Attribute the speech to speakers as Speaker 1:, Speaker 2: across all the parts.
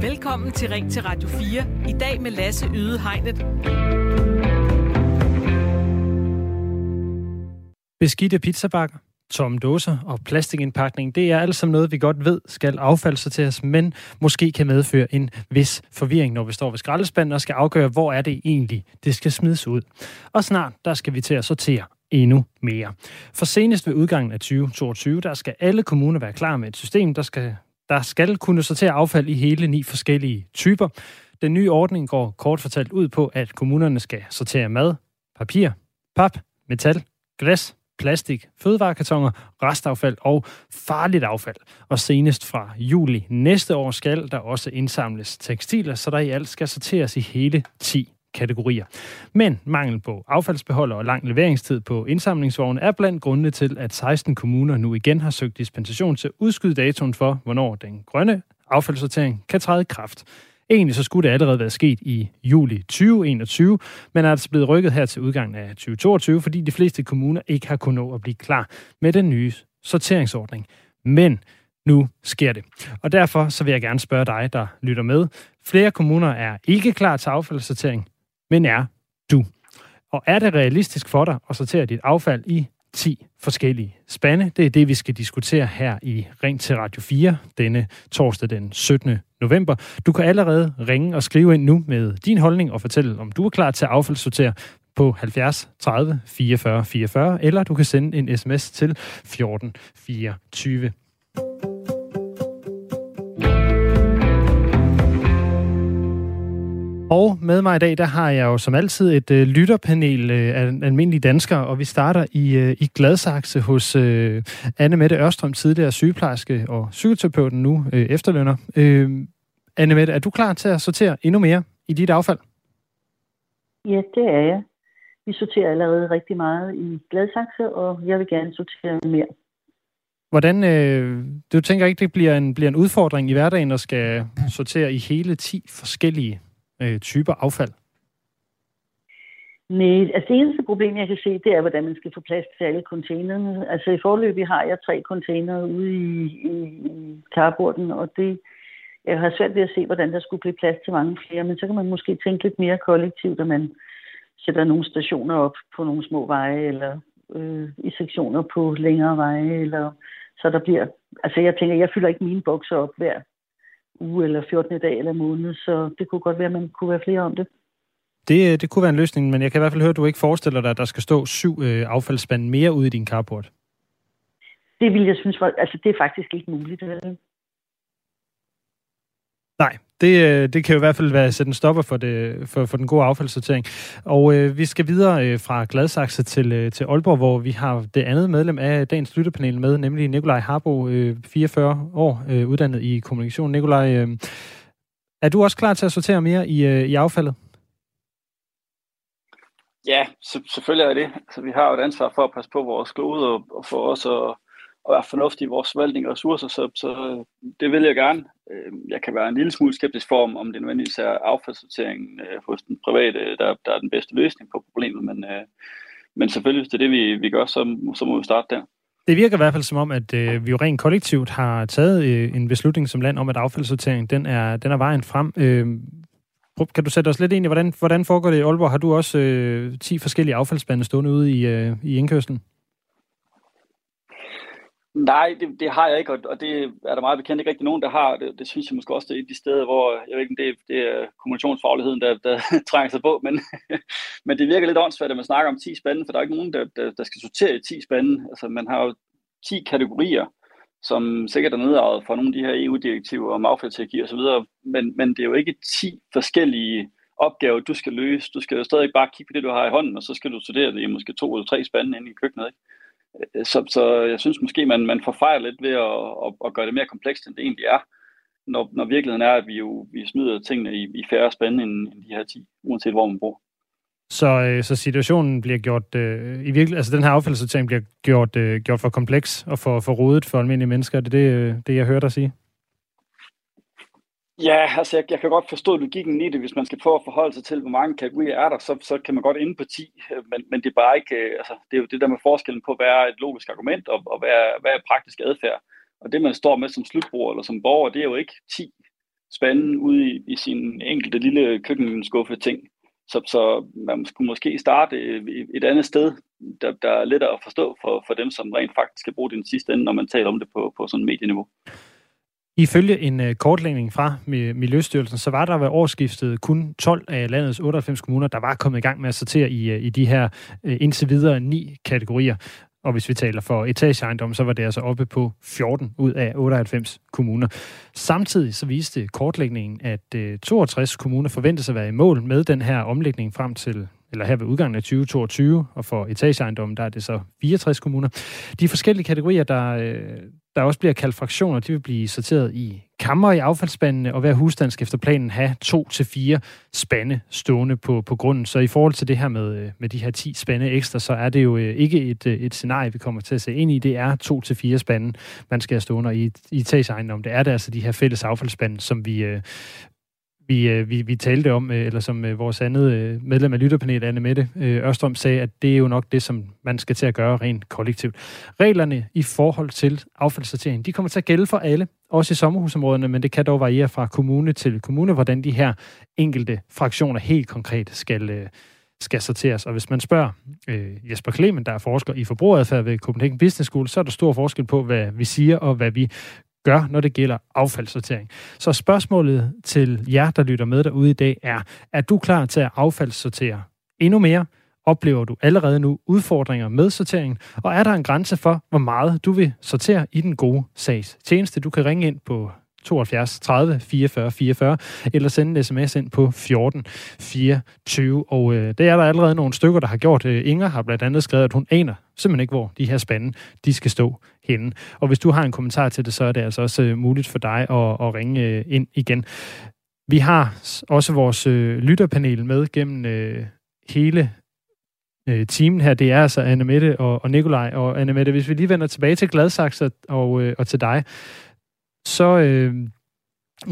Speaker 1: Velkommen til Ring til Radio 4. I dag med Lasse Yde Hegnet.
Speaker 2: Beskidte pizzabakker, tomme dåser og plastikindpakning, det er alt sammen noget, vi godt ved skal affaldssorteres, men måske kan medføre en vis forvirring, når vi står ved skraldespanden og skal afgøre, hvor er det egentlig, det skal smides ud. Og snart, der skal vi til at sortere endnu mere. For senest ved udgangen af 2022, der skal alle kommuner være klar med et system, der skal, der skal kunne sortere affald i hele ni forskellige typer. Den nye ordning går kort fortalt ud på, at kommunerne skal sortere mad, papir, pap, metal, glas, plastik, fødevarekartoner, restaffald og farligt affald. Og senest fra juli næste år skal der også indsamles tekstiler, så der i alt skal sorteres i hele 10 kategorier. Men mangel på affaldsbeholder og lang leveringstid på indsamlingsvogne er blandt grundene til, at 16 kommuner nu igen har søgt dispensation til at udskyde datoen for, hvornår den grønne affaldssortering kan træde i kraft. Egentlig så skulle det allerede være sket i juli 2021, men er altså blevet rykket her til udgangen af 2022, fordi de fleste kommuner ikke har kunnet nå at blive klar med den nye sorteringsordning. Men nu sker det. Og derfor så vil jeg gerne spørge dig, der lytter med. Flere kommuner er ikke klar til affaldssortering, men er du. Og er det realistisk for dig at sortere dit affald i 10 forskellige spande. Det er det, vi skal diskutere her i Ring til Radio 4 denne torsdag den 17. november. Du kan allerede ringe og skrive ind nu med din holdning og fortælle, om du er klar til at affaldssortere på 70 30 44 44, eller du kan sende en sms til 14 24. Og med mig i dag, der har jeg jo som altid et øh, lytterpanel øh, af almindelige danskere, og vi starter i, øh, i Gladsaxe hos øh, Anne Mette Ørstrøm, tidligere sygeplejerske og psykoterapeuten, nu øh, efterlønner. Øh, Anne Mette, er du klar til at sortere endnu mere i dit affald?
Speaker 3: Ja, det er jeg. Vi sorterer allerede rigtig meget i Gladsaxe, og jeg vil gerne sortere mere.
Speaker 2: Hvordan, øh, du tænker ikke, det bliver en, bliver en udfordring i hverdagen at skal sortere i hele 10 forskellige øh, typer affald?
Speaker 3: Nej, altså det eneste problem, jeg kan se, det er, hvordan man skal få plads til alle containerne. Altså i forløbet har jeg tre containere ude i, i, i karborden, og det, jeg har svært ved at se, hvordan der skulle blive plads til mange flere, men så kan man måske tænke lidt mere kollektivt, at man sætter nogle stationer op på nogle små veje, eller øh, i sektioner på længere veje, eller så der bliver... Altså jeg tænker, jeg fylder ikke mine bokser op hver uge eller 14. dag eller måned, så det kunne godt være, at man kunne være flere om det.
Speaker 2: Det, øh, det kunne være en løsning, men jeg kan i hvert fald høre, at du ikke forestiller dig, at der skal stå syv øh, affaldsspande mere ude i din carport.
Speaker 3: Det vil jeg synes var, altså det er faktisk ikke muligt. Vel?
Speaker 2: Nej, det, øh, det kan jo i hvert fald være sætte en stopper for, det, for, for den gode affaldssortering. Og øh, vi skal videre øh, fra Gladsaxe til, øh, til Aalborg, hvor vi har det andet medlem af dagens lytterpanel med, nemlig Nikolaj Harbo, øh, 44 år, øh, uddannet i kommunikation. Nikolaj, øh, er du også klar til at sortere mere i, øh, i affaldet?
Speaker 4: Ja, selvfølgelig er det. Altså, vi har jo et ansvar for at passe på vores klode og, og for os at at være fornuftig i vores forvaltning af ressourcer, så, så øh, det vil jeg gerne. Øh, jeg kan være en lille smule skeptisk for, om det nødvendigvis er affaldssorteringen øh, hos den private, der, der er den bedste løsning på problemet, men, men selvfølgelig, hvis det er det, vi, vi gør, så, så må vi starte der.
Speaker 2: Det virker i hvert fald som om, at øh, vi jo rent kollektivt har taget øh, en beslutning som land om, at affaldssortering den er, den er vejen frem. Øh, kan du sætte os lidt ind i, hvordan, hvordan foregår det i Aalborg? Har du også øh, 10 forskellige affaldsspande stående ude i, øh, i indkørslen?
Speaker 4: Nej, det, det har jeg ikke, og det er der meget bekendt ikke rigtig nogen, der har. Det, det synes jeg måske også, det er et af de steder, hvor, jeg ved ikke, det, det er kommunikationsfagligheden, der, der trænger sig på, men, men det virker lidt åndssvagt, at man snakker om 10 spande, for der er ikke nogen, der, der, der skal sortere i 10 spande. Altså, man har jo 10 kategorier, som sikkert er nedarvet fra nogle af de her EU-direktiver om affaldshierarki og så videre, men, men det er jo ikke 10 forskellige opgaver, du skal løse. Du skal jo stadig bare kigge på det, du har i hånden, og så skal du sortere det i måske to eller tre spande inde i køkkenet. Ikke? Øh, så, så jeg synes måske, man, man forfejler lidt ved at, at, at gøre det mere komplekst, end det egentlig er. Når, når virkeligheden er, at vi jo vi smider tingene i, i færre spænde end, end de her 10, uanset hvor man bor.
Speaker 2: Så, øh, så situationen bliver gjort, øh, i virkelig, altså den her affaldssortering bliver gjort, øh, gjort for kompleks og for, for rodet for almindelige mennesker. Det er det, øh, det, jeg hører dig sige?
Speaker 4: Ja, altså jeg, jeg kan godt forstå logikken i det. Hvis man skal prøve at forholde sig til, hvor mange kategorier er der, så, så kan man godt inde på 10, øh, men, men det er bare ikke, øh, altså det er jo det der med forskellen på, hvad er et logisk argument, og, og hvad, er, hvad er praktisk adfærd. Og det, man står med som slutbruger eller som borger, det er jo ikke 10 spande ude i, i sin enkelte lille køkkenskuffe ting. Så, så man skulle måske starte øh, et andet sted, der, der er lettere at forstå for, for dem, som rent faktisk skal bruge den sidste ende, når man taler om det på, på sådan et medieniveau.
Speaker 2: Ifølge en øh, kortlægning fra Miljøstyrelsen, så var der ved årsskiftet kun 12 af landets 98 kommuner, der var kommet i gang med at sortere i, øh, i de her uh, indtil videre ni kategorier. Og hvis vi taler for etageejendom, så var det altså oppe på 14 ud af 98 kommuner. Samtidig så viste kortlægningen, at 62 kommuner forventes at være i mål med den her omlægning frem til eller her ved udgangen af 2022, og for etageejendommen, der er det så 64 kommuner. De forskellige kategorier, der, der også bliver kaldt fraktioner, de vil blive sorteret i kammer i affaldsspandene, og hver husstand skal efter planen have to til fire spande stående på, på grunden. Så i forhold til det her med, øh, med de her 10 spande ekstra, så er det jo øh, ikke et, øh, et scenarie, vi kommer til at se ind i. Det er to til fire spande, man skal have stående i, i etageejendom. Det er det altså de her fælles affaldsspande, som vi, vi, øh, vi, vi talte om, øh, eller som øh, vores andet medlem af lytterpanelet, Anne Mette Ørstrøm, sagde, at det er jo nok det, som man skal til at gøre rent kollektivt. Reglerne i forhold til affaldssortering, de kommer til at gælde for alle, også i sommerhusområderne, men det kan dog variere fra kommune til kommune, hvordan de her enkelte fraktioner helt konkret skal, skal sorteres. Og hvis man spørger øh, Jesper Klemen, der er forsker i forbrugeradfærd ved Copenhagen Business School, så er der stor forskel på, hvad vi siger og hvad vi gør, når det gælder affaldssortering. Så spørgsmålet til jer, der lytter med derude i dag, er, er du klar til at affaldssortere endnu mere? Oplever du allerede nu udfordringer med sorteringen? Og er der en grænse for, hvor meget du vil sortere i den gode sags tjeneste? Du kan ringe ind på 72 30 44 44, eller sende en sms ind på 14 24. Og øh, det er der allerede nogle stykker, der har gjort. Øh, Inger har blandt andet skrevet, at hun aner simpelthen ikke, hvor de her spande, de skal stå henne. Og hvis du har en kommentar til det, så er det altså også øh, muligt for dig at, at ringe øh, ind igen. Vi har også vores øh, lytterpanel med gennem øh, hele øh, her. Det er altså Anne Mette og, og Nikolaj. Og Anne Mette, hvis vi lige vender tilbage til Gladsaxe og, øh, og til dig, så øh,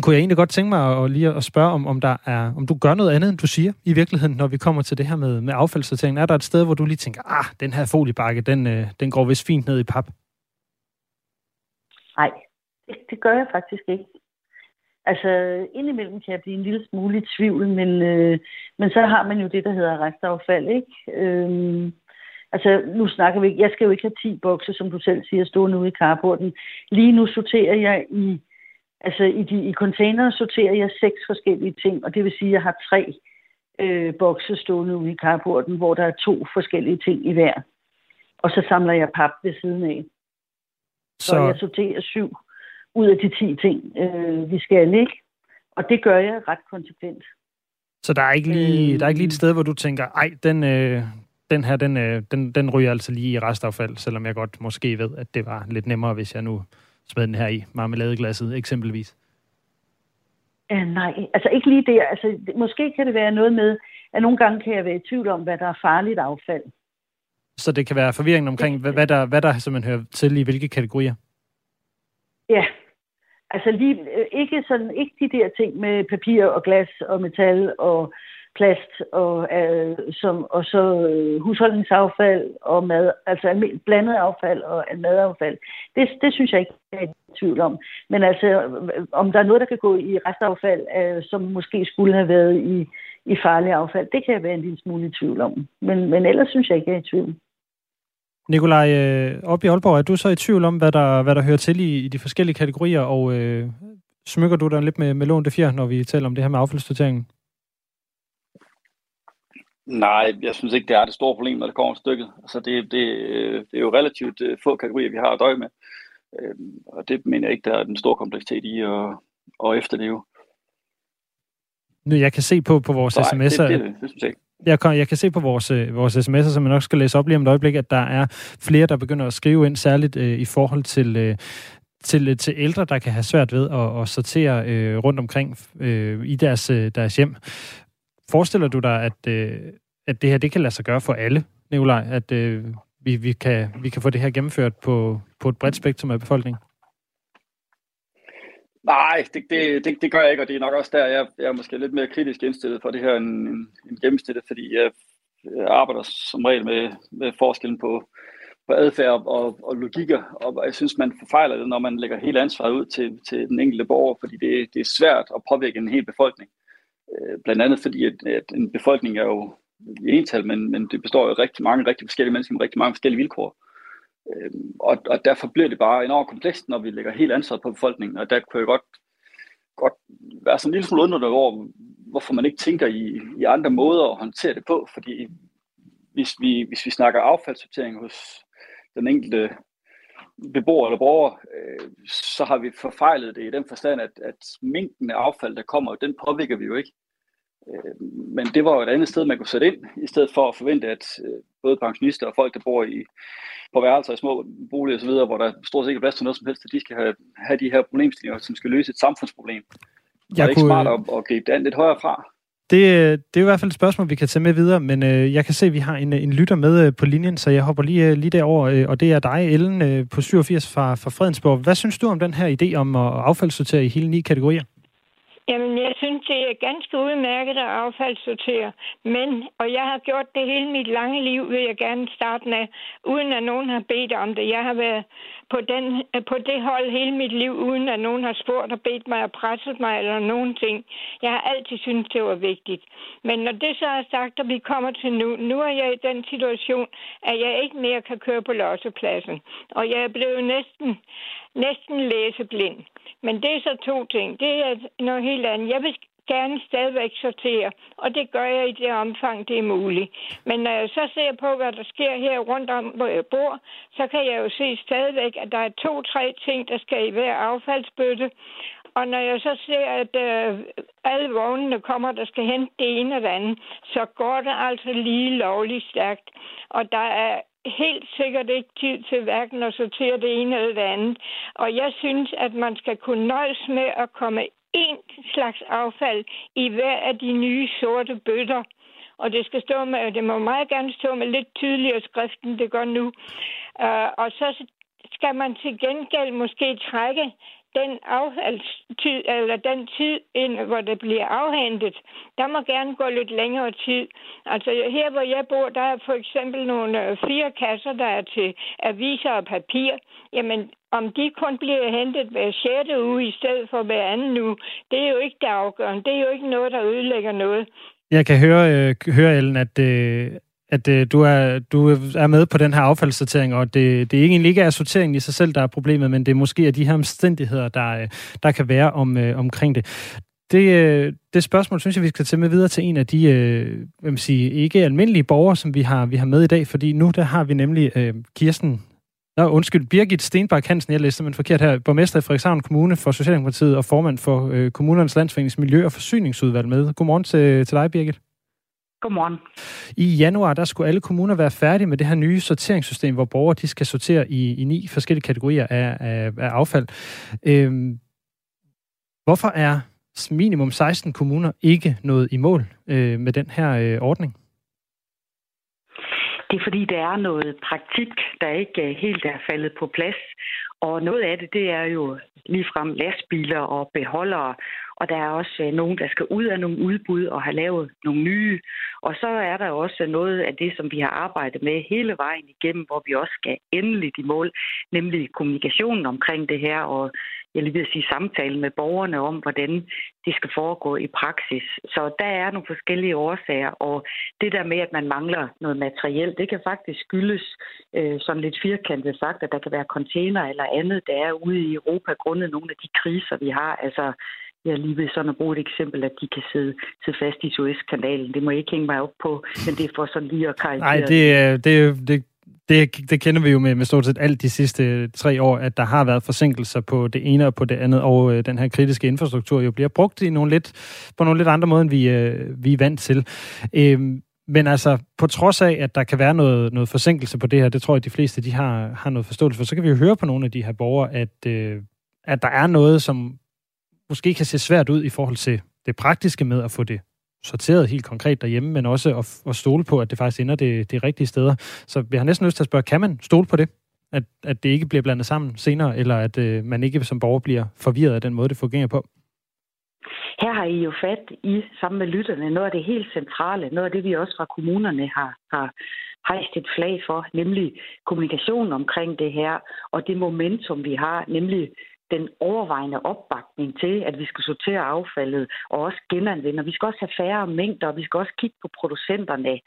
Speaker 2: kunne jeg egentlig godt tænke mig at, lige at spørge, om, om, der er, om du gør noget andet, end du siger i virkeligheden, når vi kommer til det her med, med affaldssortering. Er der et sted, hvor du lige tænker, ah, den her foliebakke, den, øh, den går vist fint ned i pap?
Speaker 3: Nej, det, det gør jeg faktisk ikke. Altså, indimellem kan jeg blive en lille smule i tvivl, men, øh, men så har man jo det, der hedder restaffald, ikke? Øh, Altså, nu snakker vi ikke, jeg skal jo ikke have 10 bokse, som du selv siger, stående ude i carporten. Lige nu sorterer jeg i, altså i, de, i containere sorterer jeg seks forskellige ting, og det vil sige, at jeg har tre øh, bokse stående ude i carporten, hvor der er to forskellige ting i hver. Og så samler jeg pap ved siden af. Så, så jeg sorterer syv ud af de 10 ting, øh, vi skal, ikke? Og det gør jeg ret konsekvent.
Speaker 2: Så der er ikke lige, øh, der er ikke lige et sted, hvor du tænker, ej, den, øh, den her, den, øh, den, den ryger altså lige i restaffald, selvom jeg godt måske ved, at det var lidt nemmere, hvis jeg nu smed den her i marmeladeglasset eksempelvis.
Speaker 3: Ja, nej, altså ikke lige der. Altså, måske kan det være noget med, at nogle gange kan jeg være i tvivl om, hvad der er farligt affald.
Speaker 2: Så det kan være forvirring omkring, hvad, hvad, der, hvad der simpelthen hører til i hvilke kategorier?
Speaker 3: Ja, altså lige, øh, ikke, sådan, ikke de der ting med papir og glas og metal og plast og, øh, som, og så øh, husholdningsaffald og mad, altså blandet affald og madaffald. Det, det synes jeg ikke, jeg er i tvivl om. Men altså, om der er noget, der kan gå i restaffald, øh, som måske skulle have været i, i farlig affald, det kan jeg være en lille smule i tvivl om. Men, men ellers synes jeg ikke, jeg er i tvivl.
Speaker 2: Nikolaj, øh, op i Aalborg, er du så i tvivl om, hvad der, hvad der hører til i, i de forskellige kategorier, og øh, smykker du dig lidt med, med lån det fjer, når vi taler om det her med affaldssorteringen?
Speaker 4: Nej, jeg synes ikke, det er det store problem, når det kommer stykket. Altså det, det, det er jo relativt øh, få kategorier, vi har at døje med. Øhm, og det mener jeg ikke, der er den store kompleksitet i at, at efterleve.
Speaker 2: Nu, jeg kan se på, på vores Nej, sms'er... Det, det, det synes jeg ikke. Jeg kan, jeg kan se på vores, øh, vores sms'er, som jeg nok skal læse op lige om et øjeblik, at der er flere, der begynder at skrive ind, særligt øh, i forhold til, øh, til, øh, til ældre, der kan have svært ved at, at sortere øh, rundt omkring øh, i deres, øh, deres hjem. Forestiller du dig, at, øh, at det her det kan lade sig gøre for alle, Nikolaj? At øh, vi, vi, kan, vi kan få det her gennemført på, på et bredt spektrum af befolkningen?
Speaker 4: Nej, det, det, det, det gør jeg ikke, og det er nok også der, jeg, jeg er måske lidt mere kritisk indstillet for det her end, end, gennemsnittet, fordi jeg, jeg arbejder som regel med, med forskellen på, på adfærd og, og logikker, og jeg synes, man forfejler det, når man lægger hele ansvaret ud til, til den enkelte borger, fordi det, det er svært at påvirke en hel befolkning. Øh, blandt andet fordi, at, at en befolkning er jo i ental, men, men det består jo af rigtig mange rigtig forskellige mennesker med rigtig mange forskellige vilkår. Øh, og, og derfor bliver det bare enormt komplekst, når vi lægger helt ansvaret på befolkningen, og der kunne jeg godt, godt være sådan en lille smule undret over, hvorfor man ikke tænker i, i andre måder at håndtere det på, fordi hvis vi, hvis vi snakker affaldssortering hos den enkelte beboer eller borger, øh, så har vi forfejlet det i den forstand, at, at mængden af affald, der kommer, den påvirker vi jo ikke. Øh, men det var jo et andet sted, man kunne sætte ind, i stedet for at forvente, at øh, både pensionister og folk, der bor i, på værelser i små boliger osv., hvor der stort set ikke er plads til noget som helst, at de skal have, have de her problemstillinger, som skal løse et samfundsproblem. Jeg er det ikke kunne... smart at, at gribe det an lidt højere fra?
Speaker 2: Det, det er i hvert fald et spørgsmål, vi kan tage med videre, men øh, jeg kan se, at vi har en, en lytter med øh, på linjen, så jeg hopper lige, øh, lige derover, øh, og det er dig, Ellen, øh, på 87 fra, fra Fredensborg. Hvad synes du om den her idé om at affaldssortere i hele ni kategorier?
Speaker 5: Jamen, jeg synes, det er ganske udmærket at affaldssortere. Men, og jeg har gjort det hele mit lange liv, vil jeg gerne starte med, uden at nogen har bedt om det. Jeg har været på, den, på det hold hele mit liv, uden at nogen har spurgt og bedt mig og presset mig eller nogen ting. Jeg har altid syntes, det var vigtigt. Men når det så er sagt, at vi kommer til nu, nu er jeg i den situation, at jeg ikke mere kan køre på lossepladsen. Og jeg er blevet næsten, næsten læseblind. Men det er så to ting. Det er noget helt andet. Jeg vil gerne stadigvæk sortere, og det gør jeg i det omfang, det er muligt. Men når jeg så ser på, hvad der sker her rundt om, hvor jeg bor, så kan jeg jo se stadigvæk, at der er to-tre ting, der skal i hver affaldsbøtte. Og når jeg så ser, at øh, alle vognene kommer, der skal hente det ene og det andet, så går det altså lige lovligt stærkt. Og der er helt sikkert ikke tid til hverken at sortere det ene eller det andet. Og jeg synes, at man skal kunne nøjes med at komme én slags affald i hver af de nye sorte bøtter. Og det skal stå med, det må meget gerne stå med lidt tydeligere skrift, end det gør nu. Uh, og så skal man til gengæld måske trække den affaldstid, eller den tid, ind, hvor det bliver afhentet, der må gerne gå lidt længere tid. Altså her, hvor jeg bor, der er for eksempel nogle øh, fire kasser, der er til aviser og papir. Jamen, om de kun bliver hentet hver 6. uge i stedet for hver anden uge, det er jo ikke det afgørende. Det er jo ikke noget, der ødelægger noget.
Speaker 2: Jeg kan høre, øh, høre Ellen, at, øh, at øh, du, er, du er med på den her affaldssortering, og det, det er egentlig ikke er sorteringen i sig selv, der er problemet, men det er måske de her omstændigheder, der, øh, der kan være om, øh, omkring det. Det, øh, det spørgsmål synes jeg, vi skal tage med videre til en af de øh, hvad man sige, ikke almindelige borgere, som vi har, vi har med i dag, fordi nu der har vi nemlig øh, Kirsten Nå, undskyld, Birgit Stenbak Hansen, jeg læste simpelthen forkert her, borgmester i Frederikshavn Kommune for Socialdemokratiet og formand for øh, Kommunernes Landsforenings Miljø- og Forsyningsudvalg med. Godmorgen til, til dig, Birgit.
Speaker 6: Godmorgen.
Speaker 2: I januar, der skulle alle kommuner være færdige med det her nye sorteringssystem, hvor borgere de skal sortere i, i ni forskellige kategorier af, af, af affald. Øhm, hvorfor er minimum 16 kommuner ikke nået i mål øh, med den her øh, ordning?
Speaker 6: Det er fordi, der er noget praktik, der ikke helt er faldet på plads. Og noget af det, det er jo ligefrem lastbiler og beholdere. Og der er også øh, nogen, der skal ud af nogle udbud og have lavet nogle nye. Og så er der også noget af det, som vi har arbejdet med hele vejen igennem, hvor vi også skal endeligt i mål, nemlig kommunikationen omkring det her. Og jeg lige vil sige, samtalen med borgerne om, hvordan det skal foregå i praksis. Så der er nogle forskellige årsager, og det der med, at man mangler noget materiel, det kan faktisk skyldes øh, sådan lidt firkantet sagt, at der kan være container eller andet, der er ude i Europa grundet nogle af de kriser, vi har. Altså jeg lige vil sådan at bruge et eksempel, at de kan sidde, sidde fast i Suezkanalen. Det må jeg ikke hænge mig op på, men det er for sådan lige at karikere.
Speaker 2: Nej, det, øh, det, det, det, det kender vi jo med, med stort set alt de sidste tre år, at der har været forsinkelser på det ene og på det andet, og øh, den her kritiske infrastruktur jo bliver brugt i nogle lidt, på nogle lidt andre måder, end vi, øh, vi er vant til. Øh, men altså, på trods af, at der kan være noget, noget forsinkelse på det her, det tror jeg, at de fleste de har, har noget forståelse for, så kan vi jo høre på nogle af de her borgere, at, øh, at der er noget, som måske kan se svært ud i forhold til det praktiske med at få det sorteret helt konkret derhjemme, men også at, at stole på, at det faktisk ender det, det rigtige steder. Så jeg har næsten lyst til at spørge, kan man stole på det? At, at det ikke bliver blandet sammen senere, eller at øh, man ikke som borger bliver forvirret af den måde, det fungerer på?
Speaker 6: Her har I jo fat i, sammen med lytterne, noget af det helt centrale, noget af det, vi også fra kommunerne har, har, hejst et flag for, nemlig kommunikation omkring det her, og det momentum, vi har, nemlig den overvejende opbakning til, at vi skal sortere affaldet og også genanvende. Vi skal også have færre mængder, og vi skal også kigge på producenterne.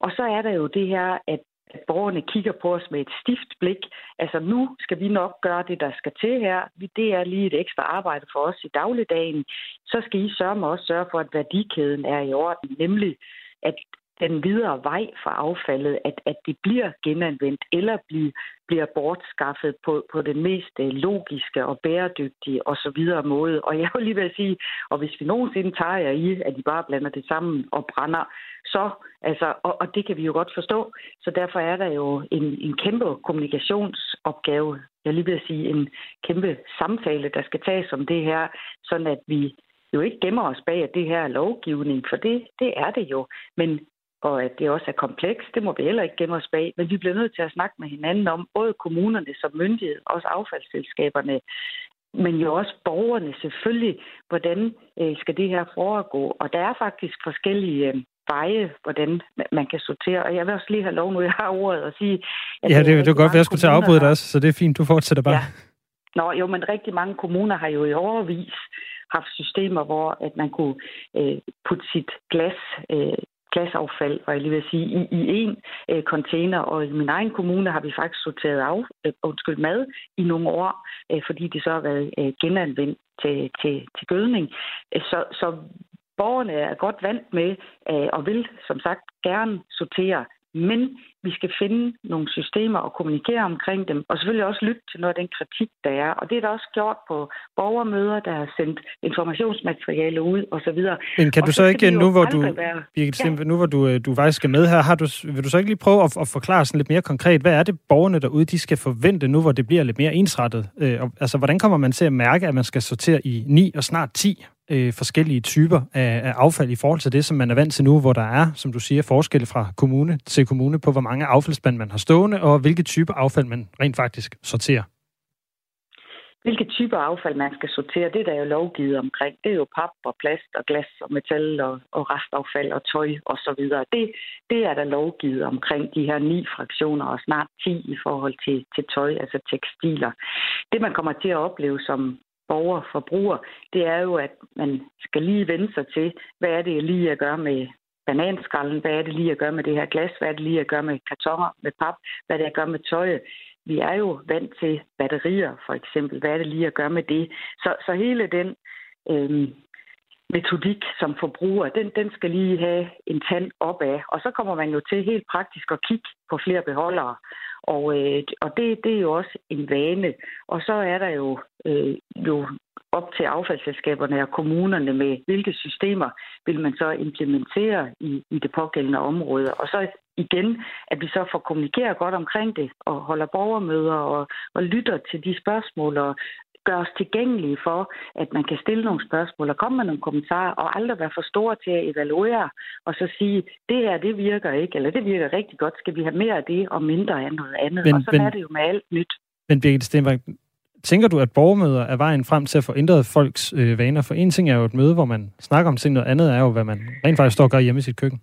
Speaker 6: Og så er der jo det her, at at borgerne kigger på os med et stift blik. Altså nu skal vi nok gøre det, der skal til her. Det er lige et ekstra arbejde for os i dagligdagen. Så skal I sørge med også sørge for, at værdikæden er i orden, nemlig at den videre vej for affaldet, at, at det bliver genanvendt eller bliver, bliver bortskaffet på, på den mest øh, logiske og bæredygtige og så videre måde. Og jeg vil lige vil sige, og hvis vi nogensinde tager jer i, at de bare blander det sammen og brænder, så, altså, og, og det kan vi jo godt forstå, så derfor er der jo en, en kæmpe kommunikationsopgave, jeg lige vil sige en kæmpe samtale, der skal tages om det her, sådan at vi jo ikke gemmer os bag, at det her er lovgivning, for det, det er det jo. Men og at det også er komplekst, det må vi heller ikke gemme os bag. Men vi bliver nødt til at snakke med hinanden om, både kommunerne som myndighed, også affaldsselskaberne, men jo også borgerne selvfølgelig, hvordan øh, skal det her foregå. Og der er faktisk forskellige øh, veje, hvordan man kan sortere. Og jeg vil også lige have lov, nu jeg har ordet, at sige...
Speaker 2: At ja, det, det, det er godt, at jeg skulle til at afbryde dig også, så det er fint, du fortsætter bare. Ja.
Speaker 6: Nå, jo, men rigtig mange kommuner har jo i overvis haft systemer, hvor at man kunne øh, putte sit glas øh, glasaffald, og jeg lige vil sige, i, i en øh, container. Og i min egen kommune har vi faktisk sorteret af, øh, undskyld, mad i nogle år, øh, fordi det så har været øh, genanvendt til, til, til gødning. Øh, så, så borgerne er godt vant med øh, og vil som sagt gerne sortere men vi skal finde nogle systemer og kommunikere omkring dem, og selvfølgelig også lytte til noget af den kritik, der er. Og det er der også gjort på borgermøder, der har sendt informationsmateriale ud osv.
Speaker 2: Men kan og du så, så ikke, nu hvor du, være... Birgit ja. nu hvor du, øh, du faktisk skal med her, har du, vil du så ikke lige prøve at, at forklare sådan lidt mere konkret, hvad er det borgerne derude, de skal forvente nu, hvor det bliver lidt mere ensrettet? Øh, altså, hvordan kommer man til at mærke, at man skal sortere i 9 og snart 10 øh, forskellige typer af, af affald i forhold til det, som man er vant til nu, hvor der er, som du siger, forskel fra kommune til kommune på, hvor mange affaldsspand man har stående, og hvilke typer affald man rent faktisk sorterer?
Speaker 6: Hvilke typer affald man skal sortere, det er der jo lovgivet omkring. Det er jo pap og plast og glas og metal og, og restaffald og tøj og så videre. Det, det er der lovgivet omkring de her ni fraktioner og snart ti i forhold til, til tøj, altså tekstiler. Det man kommer til at opleve som borger, forbruger, det er jo, at man skal lige vende sig til, hvad er det lige at gøre med bananskallen, hvad er det lige at gøre med det her glas, hvad er det lige at gøre med kartoner, med pap, hvad er det at gøre med tøjet. Vi er jo vant til batterier, for eksempel. Hvad er det lige at gøre med det? Så, så hele den øh, metodik som forbruger, den, den skal lige have en tand opad. Og så kommer man jo til helt praktisk at kigge på flere beholdere. Og, øh, og det, det er jo også en vane. Og så er der jo, øh, jo op til affaldsselskaberne og kommunerne med, hvilke systemer vil man så implementere i, i det pågældende område. Og så igen, at vi så får kommunikeret godt omkring det og holder borgermøder og, og lytter til de spørgsmål og gør os tilgængelige for, at man kan stille nogle spørgsmål og komme med nogle kommentarer, og aldrig være for store til at evaluere, og så sige, det her, det virker ikke, eller det virker rigtig godt, skal vi have mere af det og mindre af noget andet. Men, og så er det jo med alt nyt.
Speaker 2: Men Birgit Stenberg, tænker du, at borgermøder er vejen frem til at få ændret folks øh, vaner? For en ting er jo et møde, hvor man snakker om ting, noget andet er jo, hvad man rent faktisk står og gør hjemme i sit køkken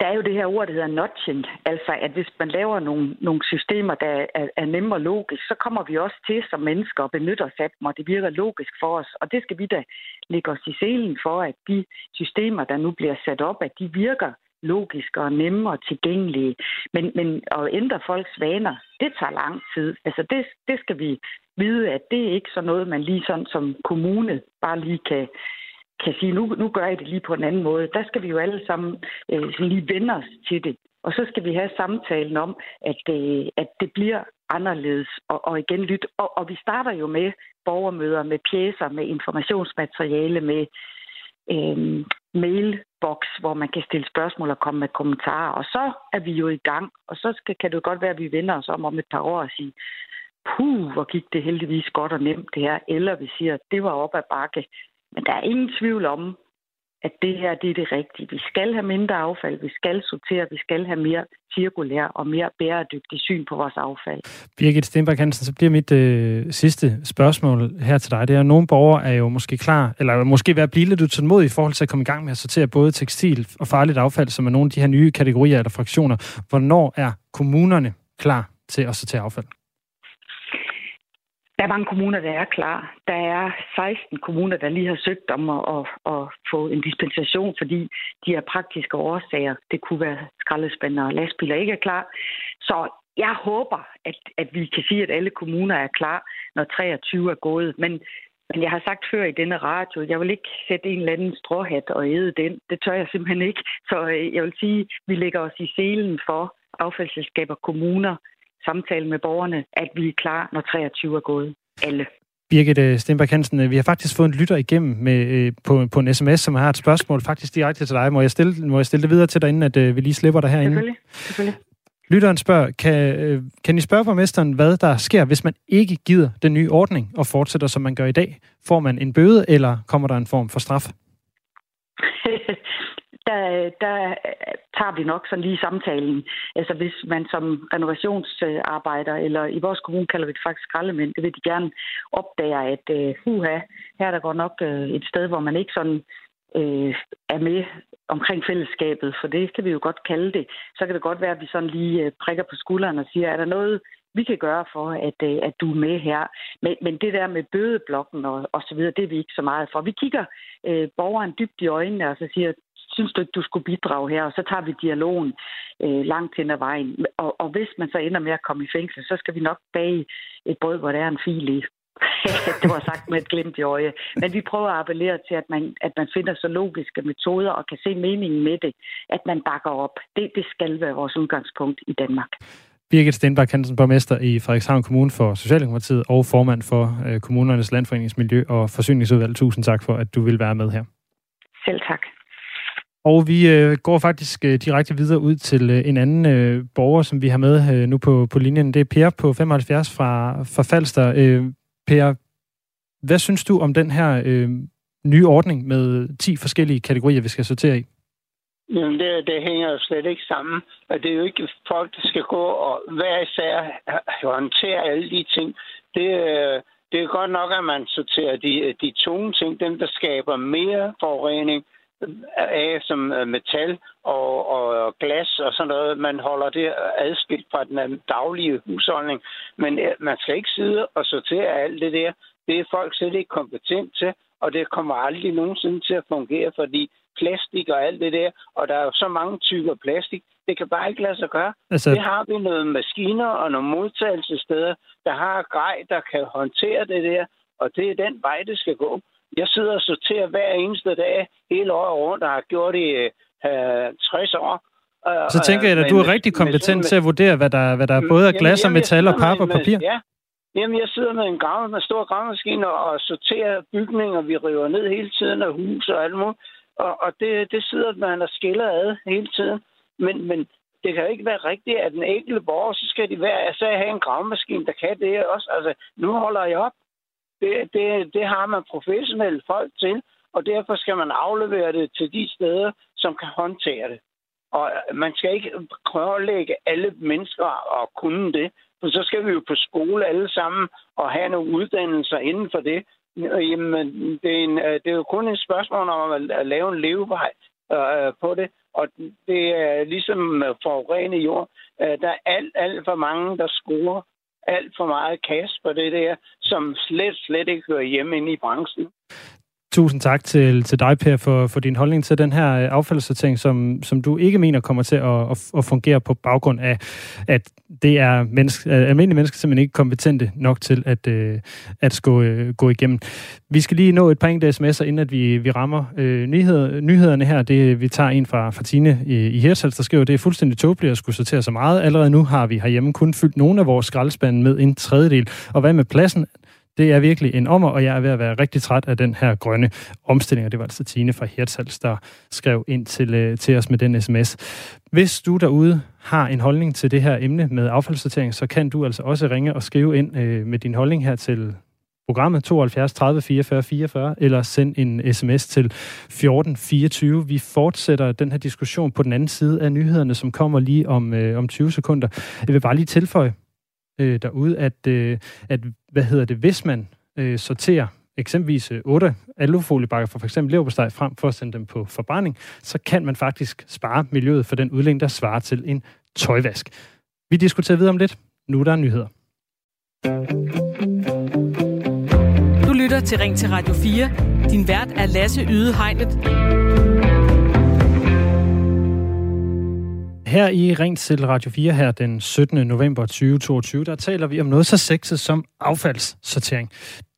Speaker 6: der er jo det her ord, der hedder notching. Altså, at hvis man laver nogle, nogle systemer, der er, er nemme og logisk, så kommer vi også til som mennesker og benytter os af dem, og det virker logisk for os. Og det skal vi da lægge os i selen for, at de systemer, der nu bliver sat op, at de virker logiske og nemme og tilgængelige. Men, men at ændre folks vaner, det tager lang tid. Altså det, det skal vi vide, at det er ikke så noget, man lige sådan som kommune bare lige kan, kan sige, nu, nu gør jeg det lige på en anden måde. Der skal vi jo alle sammen øh, lige vende os til det. Og så skal vi have samtalen om, at, øh, at det bliver anderledes og, og igen lyt. Og, og vi starter jo med borgermøder, med pjæser, med informationsmateriale, med øh, mailbox, hvor man kan stille spørgsmål og komme med kommentarer. Og så er vi jo i gang. Og så skal, kan det jo godt være, at vi vender os om om et par år og siger, puh, hvor gik det heldigvis godt og nemt det her. Eller vi siger, at det var op ad bakke. Men der er ingen tvivl om, at det her det er det rigtige. Vi skal have mindre affald, vi skal sortere, vi skal have mere cirkulær og mere bæredygtig syn på vores affald.
Speaker 2: Birgit Stenberg Hansen, så bliver mit øh, sidste spørgsmål her til dig. Det er, at nogle borgere er jo måske klar, eller måske ved at blive lidt utålmodige i forhold til at komme i gang med at sortere både tekstil og farligt affald, som er nogle af de her nye kategorier eller fraktioner. Hvornår er kommunerne klar til at sortere affald?
Speaker 6: Er mange kommuner, der er klar. Der er 16 kommuner, der lige har søgt om at, at, at få en dispensation, fordi de har praktiske årsager, det kunne være skraldespænder og lastbiler, ikke er klar. Så jeg håber, at, at vi kan sige, at alle kommuner er klar, når 23 er gået. Men, men jeg har sagt før i denne radio, jeg vil ikke sætte en eller anden stråhat og æde den. Det tør jeg simpelthen ikke. Så øh, jeg vil sige, at vi lægger os i selen for affaldsselskaber, kommuner, samtale med borgerne, at vi er klar, når 23 er gået. Alle.
Speaker 2: Birgit øh, Stenberg Hansen, øh, vi har faktisk fået en lytter igennem med, øh, på, på en sms, som har et spørgsmål faktisk direkte til dig. Må jeg stille, må jeg stille det videre til dig, inden at vi lige slipper dig herinde?
Speaker 6: Selvfølgelig. Selvfølgelig.
Speaker 2: Lytteren spørger, kan, kan I spørge borgmesteren, hvad der sker, hvis man ikke giver den nye ordning og fortsætter, som man gør i dag? Får man en bøde, eller kommer der en form for straf?
Speaker 6: Der, der tager vi nok sådan lige samtalen. Altså hvis man som renovationsarbejder, eller i vores kommune kalder vi det faktisk skraldemænd, det vil de gerne opdage, at uh, huha, her er der godt nok uh, et sted, hvor man ikke sådan uh, er med omkring fællesskabet, for det kan vi jo godt kalde det. Så kan det godt være, at vi sådan lige prikker på skulderen og siger, er der noget, vi kan gøre for, at, at du er med her. Men, men det der med bødeblokken og, og så videre, det er vi ikke så meget for. Vi kigger øh, borgeren dybt i øjnene og så siger, synes du ikke, du skulle bidrage her? Og så tager vi dialogen øh, langt hen ad vejen. Og, og hvis man så ender med at komme i fængsel, så skal vi nok bage et brød, hvor der er en fil i. det var sagt med et glimt i øje. Men vi prøver at appellere til, at man, at man finder så logiske metoder og kan se meningen med det, at man bakker op. Det, det skal være vores udgangspunkt i Danmark.
Speaker 2: Birgit Stenbak Hansen, borgmester i Frederikshavn Kommune for Socialdemokratiet og formand for øh, Kommunernes Landforeningsmiljø og Forsyningsudvalg. Tusind tak for, at du vil være med her.
Speaker 6: Selv tak.
Speaker 2: Og vi øh, går faktisk øh, direkte videre ud til øh, en anden øh, borger, som vi har med øh, nu på, på linjen. Det er Per på 75 fra, fra Falster. Øh, per, hvad synes du om den her øh, nye ordning med 10 forskellige kategorier, vi skal sortere i?
Speaker 7: Jamen, det, det hænger jo slet ikke sammen. Og det er jo ikke folk, der skal gå og hver især håndtere alle de ting. Det, øh, det er godt nok, at man sorterer de, de tunge ting, dem der skaber mere forurening, af som øh, metal og, og glas og sådan noget. Man holder det adskilt fra den daglige husholdning. Men øh, man skal ikke sidde og sortere alt det der. Det er folk slet ikke kompetent til, og det kommer aldrig nogensinde til at fungere, fordi plastik og alt det der, og der er jo så mange typer plastik, det kan bare ikke lade sig gøre. Altså... Det har vi nogle maskiner og nogle modtagelsesteder, der har grej, der kan håndtere det der, og det er den vej, det skal gå. Jeg sidder og sorterer hver eneste dag hele året rundt, og har gjort det i øh, 60 år.
Speaker 2: Så tænker jeg, at du er rigtig kompetent til at vurdere, hvad der, hvad der er både af glas og metal og pap og papir.
Speaker 7: Ja, Jamen, jeg sidder med en, grav, med stor gravmaskine og sorterer bygninger, vi river ned hele tiden af hus og alt muligt. Og, og det, det sidder man og skiller ad hele tiden. Men, men det kan jo ikke være rigtigt, at den enkelte borger, så skal de være, så have en gravmaskine, der kan det også. Altså, nu holder jeg op. Det, det, det har man professionelle folk til, og derfor skal man aflevere det til de steder, som kan håndtere det. Og man skal ikke pålægge alle mennesker og kunne det, for så skal vi jo på skole alle sammen og have nogle uddannelser inden for det. Jamen, det er, en, øh, det er jo kun et spørgsmål om at lave en levevej øh, på det, og det er ligesom forurenet jord. Øh, der er alt, alt for mange, der scorer alt for meget kast på det der, som slet, slet ikke hører hjemme inde i branchen.
Speaker 2: Tusind tak til, til dig, Per, for, for din holdning til den her øh, affaldssortering, som, som du ikke mener kommer til at, at, at fungere på baggrund af, at det er menneske, øh, almindelige mennesker simpelthen ikke kompetente nok til at, øh, at gå, gå igennem. Vi skal lige nå et par enkelte sms'er, inden at vi, vi rammer øh, nyheder, nyhederne her. Det, vi tager en fra, fra Tine i, i Hirtshals, der skriver, det er fuldstændig tåbeligt at skulle sortere så meget. Allerede nu har vi herhjemme kun fyldt nogle af vores skraldespande med en tredjedel. Og hvad med pladsen? Det er virkelig en ommer, og jeg er ved at være rigtig træt af den her grønne omstilling. Og det var altså Tine fra Hertals, der skrev ind til, øh, til os med den sms. Hvis du derude har en holdning til det her emne med affaldssortering, så kan du altså også ringe og skrive ind øh, med din holdning her til programmet 72 30 44 44, eller send en sms til 14 24. Vi fortsætter den her diskussion på den anden side af nyhederne, som kommer lige om, øh, om 20 sekunder. Jeg vil bare lige tilføje øh, derude, at, øh, at hvad hedder det, hvis man øh, sorterer eksempelvis øh, 8 alufoliebakker for f.eks. leverpostej frem for at sende dem på forbrænding, så kan man faktisk spare miljøet for den udlæng, der svarer til en tøjvask. Vi diskuterer videre om lidt. Nu er der nyheder.
Speaker 1: Du lytter til Ring til Radio 4. Din vært er Lasse Yde Hegnet.
Speaker 2: Her i Ring til Radio 4 her den 17. november 2022, der taler vi om noget så sexet som affaldssortering.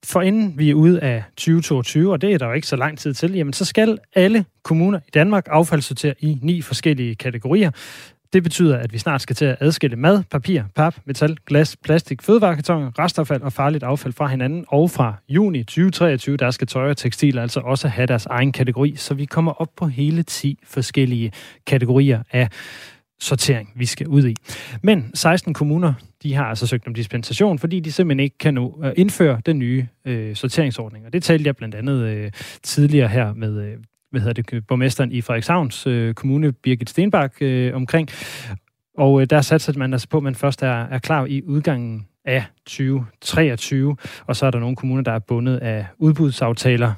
Speaker 2: For inden vi er ude af 2022, og det er der jo ikke så lang tid til, jamen så skal alle kommuner i Danmark affaldssortere i ni forskellige kategorier. Det betyder, at vi snart skal til at adskille mad, papir, pap, metal, glas, plastik, fødevarekartoner, restaffald og farligt affald fra hinanden. Og fra juni 2023, der skal tøj og tekstil altså også have deres egen kategori, så vi kommer op på hele 10 forskellige kategorier af sortering, vi skal ud i. Men 16 kommuner, de har altså søgt om dispensation, fordi de simpelthen ikke kan nå at indføre den nye øh, sorteringsordning. Og det talte jeg blandt andet øh, tidligere her med øh, hvad hedder det, borgmesteren i Frederikshavns øh, kommune, Birgit Stenbak, øh, omkring. Og øh, der satte man altså på, at man først er, er klar i udgangen af 2023, og så er der nogle kommuner, der er bundet af udbudsaftaler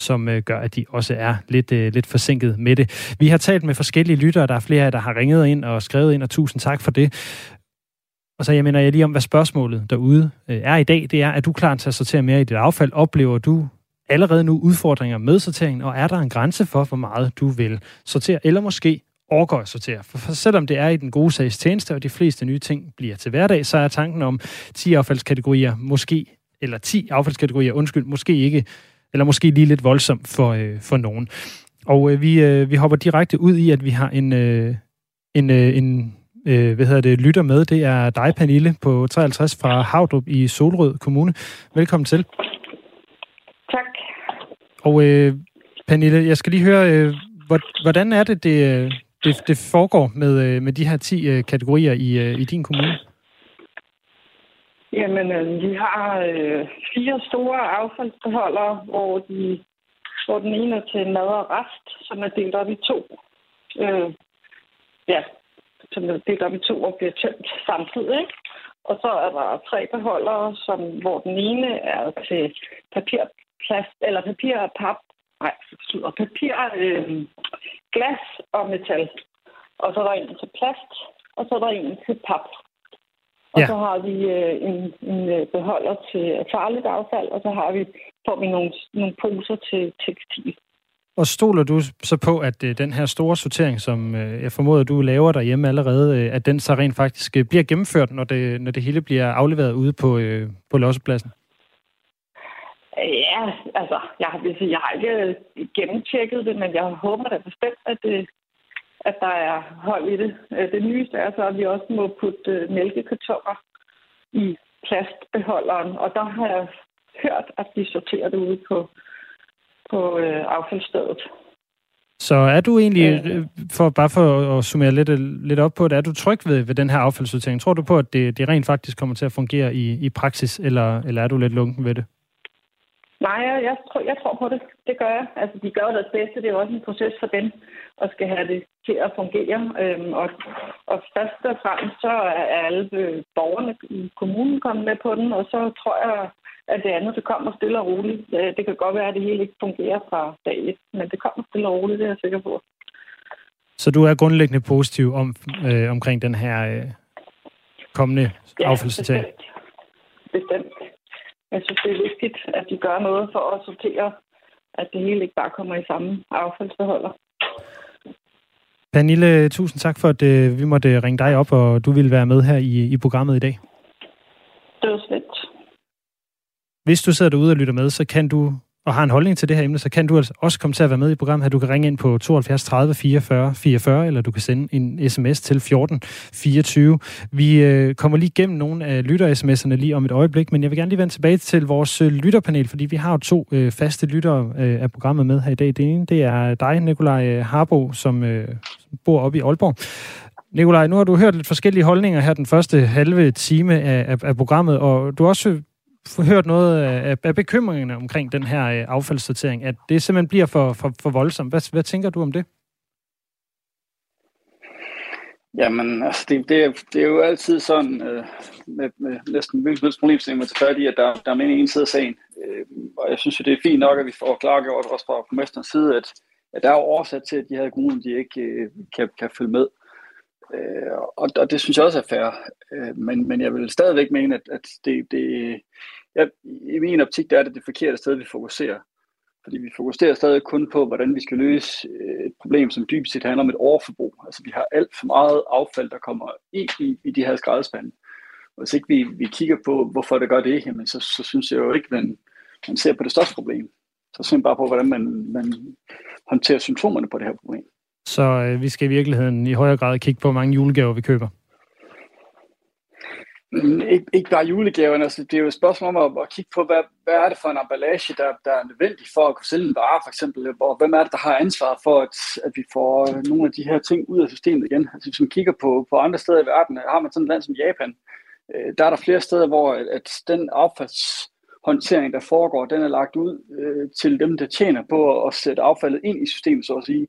Speaker 2: som øh, gør, at de også er lidt, øh, lidt forsinket med det. Vi har talt med forskellige lyttere, der er flere af der har ringet ind og skrevet ind, og tusind tak for det. Og så jeg mener jeg lige om, hvad spørgsmålet derude øh, er i dag. Det er, er du klar til at sortere mere i dit affald? Oplever du allerede nu udfordringer med sorteringen, og er der en grænse for, hvor meget du vil sortere, eller måske overgår at sortere. For, for selvom det er i den gode sags tjeneste, og de fleste nye ting bliver til hverdag, så er tanken om 10 affaldskategorier måske, eller 10 affaldskategorier, undskyld, måske ikke eller måske lige lidt voldsomt for, øh, for nogen. Og øh, vi, øh, vi hopper direkte ud i, at vi har en, øh, en, øh, en øh, hvad hedder det, lytter med. Det er dig, Pernille, på 53 fra Havdrup i Solrød Kommune. Velkommen til.
Speaker 8: Tak.
Speaker 2: Og øh, Pernille, jeg skal lige høre, øh, hvordan er det, det, øh, det, det foregår med, øh, med de her 10 øh, kategorier i, i din kommune?
Speaker 8: Jamen, øh, vi har øh, fire store affaldsbeholdere, hvor, de, hvor den ene er til mad og rest, som er delt op i to. Øh, ja, som er delt op i to og bliver tømt samtidig. Ikke? Og så er der tre beholdere, som, hvor den ene er til papir, plast, eller papir og pap, nej, og papir, øh, glas og metal. Og så er der en til plast, og så er der en til pap. Og ja. så har vi øh, en, en øh, beholder til farligt affald, og så har vi, får vi nogle, nogle poser til tekstil.
Speaker 2: Og stoler du så på, at øh, den her store sortering, som øh, jeg formoder, du laver derhjemme allerede, øh, at den så rent faktisk øh, bliver gennemført, når det, når det hele bliver afleveret ude på, øh, på lossepladsen?
Speaker 8: Ja, altså, jeg, har, jeg har ikke gennemtjekket det, men jeg håber da bestemt, at det, at der er hold i det. Øh, det nyeste er så, at vi også må putte øh, mælkekartoner i plastbeholderen, og der har jeg hørt, at de sorterer det ude på, på øh, affaldsstedet.
Speaker 2: Så er du egentlig, for bare for at summere lidt, lidt op på det, er du tryg ved, ved den her affaldssortering? Tror du på, at det, det rent faktisk kommer til at fungere i, i praksis, eller, eller er du lidt lunken ved det?
Speaker 8: Nej, jeg, jeg, tror, jeg tror på det. Det gør jeg. Altså, de gør deres bedste. Det er også en proces for dem at skal have det til at fungere. Øhm, og, og først og fremmest så er alle borgerne i kommunen kommet med på den, og så tror jeg, at det andet, det kommer stille og roligt. Det kan godt være, at det hele ikke fungerer fra dag et, men det kommer stille og roligt, det er jeg sikker på.
Speaker 2: Så du er grundlæggende positiv om, øh, omkring den her øh, kommende ja, affaldssortering?
Speaker 8: Bestemt. bestemt. Jeg synes, det er vigtigt, at de gør noget for at sortere, at det hele ikke bare kommer i samme affaldsbeholder.
Speaker 2: Pernille, tusind tak for, at øh, vi måtte ringe dig op, og du ville være med her i, i programmet i dag.
Speaker 8: Det var slet.
Speaker 2: Hvis du sidder derude og lytter med, så kan du og har en holdning til det her emne, så kan du altså også komme til at være med i programmet her. Du kan ringe ind på 72 30 44 44, eller du kan sende en sms til 14 24. Vi øh, kommer lige igennem nogle af lytter-sms'erne lige om et øjeblik, men jeg vil gerne lige vende tilbage til vores øh, lytterpanel, fordi vi har jo to øh, faste lyttere øh, af programmet med her i dag. Det ene, det er dig, Nikolaj øh, Harbo, som øh, bor oppe i Aalborg. Nikolaj, nu har du hørt lidt forskellige holdninger her den første halve time af, af, af programmet, og du har også hørt noget øh, af, af bekymringerne omkring den her øh, affaldssortering, at det simpelthen bliver for, for, for voldsomt. Hvad, hvad tænker du om det?
Speaker 4: Jamen, altså, det, det, det er jo altid sådan, øh, med, med næsten hvilken problemstilling, man tager fat i, at der, der er mere en side af sagen. Øh, og jeg synes jo, det er fint nok, at vi får klargjort også fra borgmesterens side, at, at der er jo årsag til, at de her kommuner, de ikke øh, kan, kan følge med. Øh, og, og det synes jeg også er fair. Øh, men, men jeg vil stadigvæk mene, at, at det, det jeg, i min optik, der er det det forkerte sted, vi fokuserer. Fordi vi fokuserer stadig kun på, hvordan vi skal løse øh, et problem, som dybest set handler om et overforbrug. Altså vi har alt for meget affald, der kommer i, i, i de her skraldespande. Og hvis ikke vi, vi kigger på, hvorfor det gør det, jamen så, så synes jeg jo ikke, man, man ser på det største problem. Så simpelthen bare på, hvordan man, man håndterer symptomerne på det her problem.
Speaker 2: Så øh, vi skal i virkeligheden i højere grad kigge på, hvor mange julegaver vi køber.
Speaker 4: Mm, ikke, ikke bare julegaverne, altså det er jo et spørgsmål om at, at kigge på, hvad, hvad er det for en emballage, der, der er nødvendig for at kunne sælge en vare, for eksempel, og hvem er det, der har ansvaret for, at, at vi får øh, nogle af de her ting ud af systemet igen. Altså hvis man kigger på, på andre steder i verden, øh, har man sådan et land som Japan, øh, der er der flere steder, hvor øh, at, den affaldshåndtering, der foregår, den er lagt ud øh, til dem, der tjener på at sætte affaldet ind i systemet, så at sige.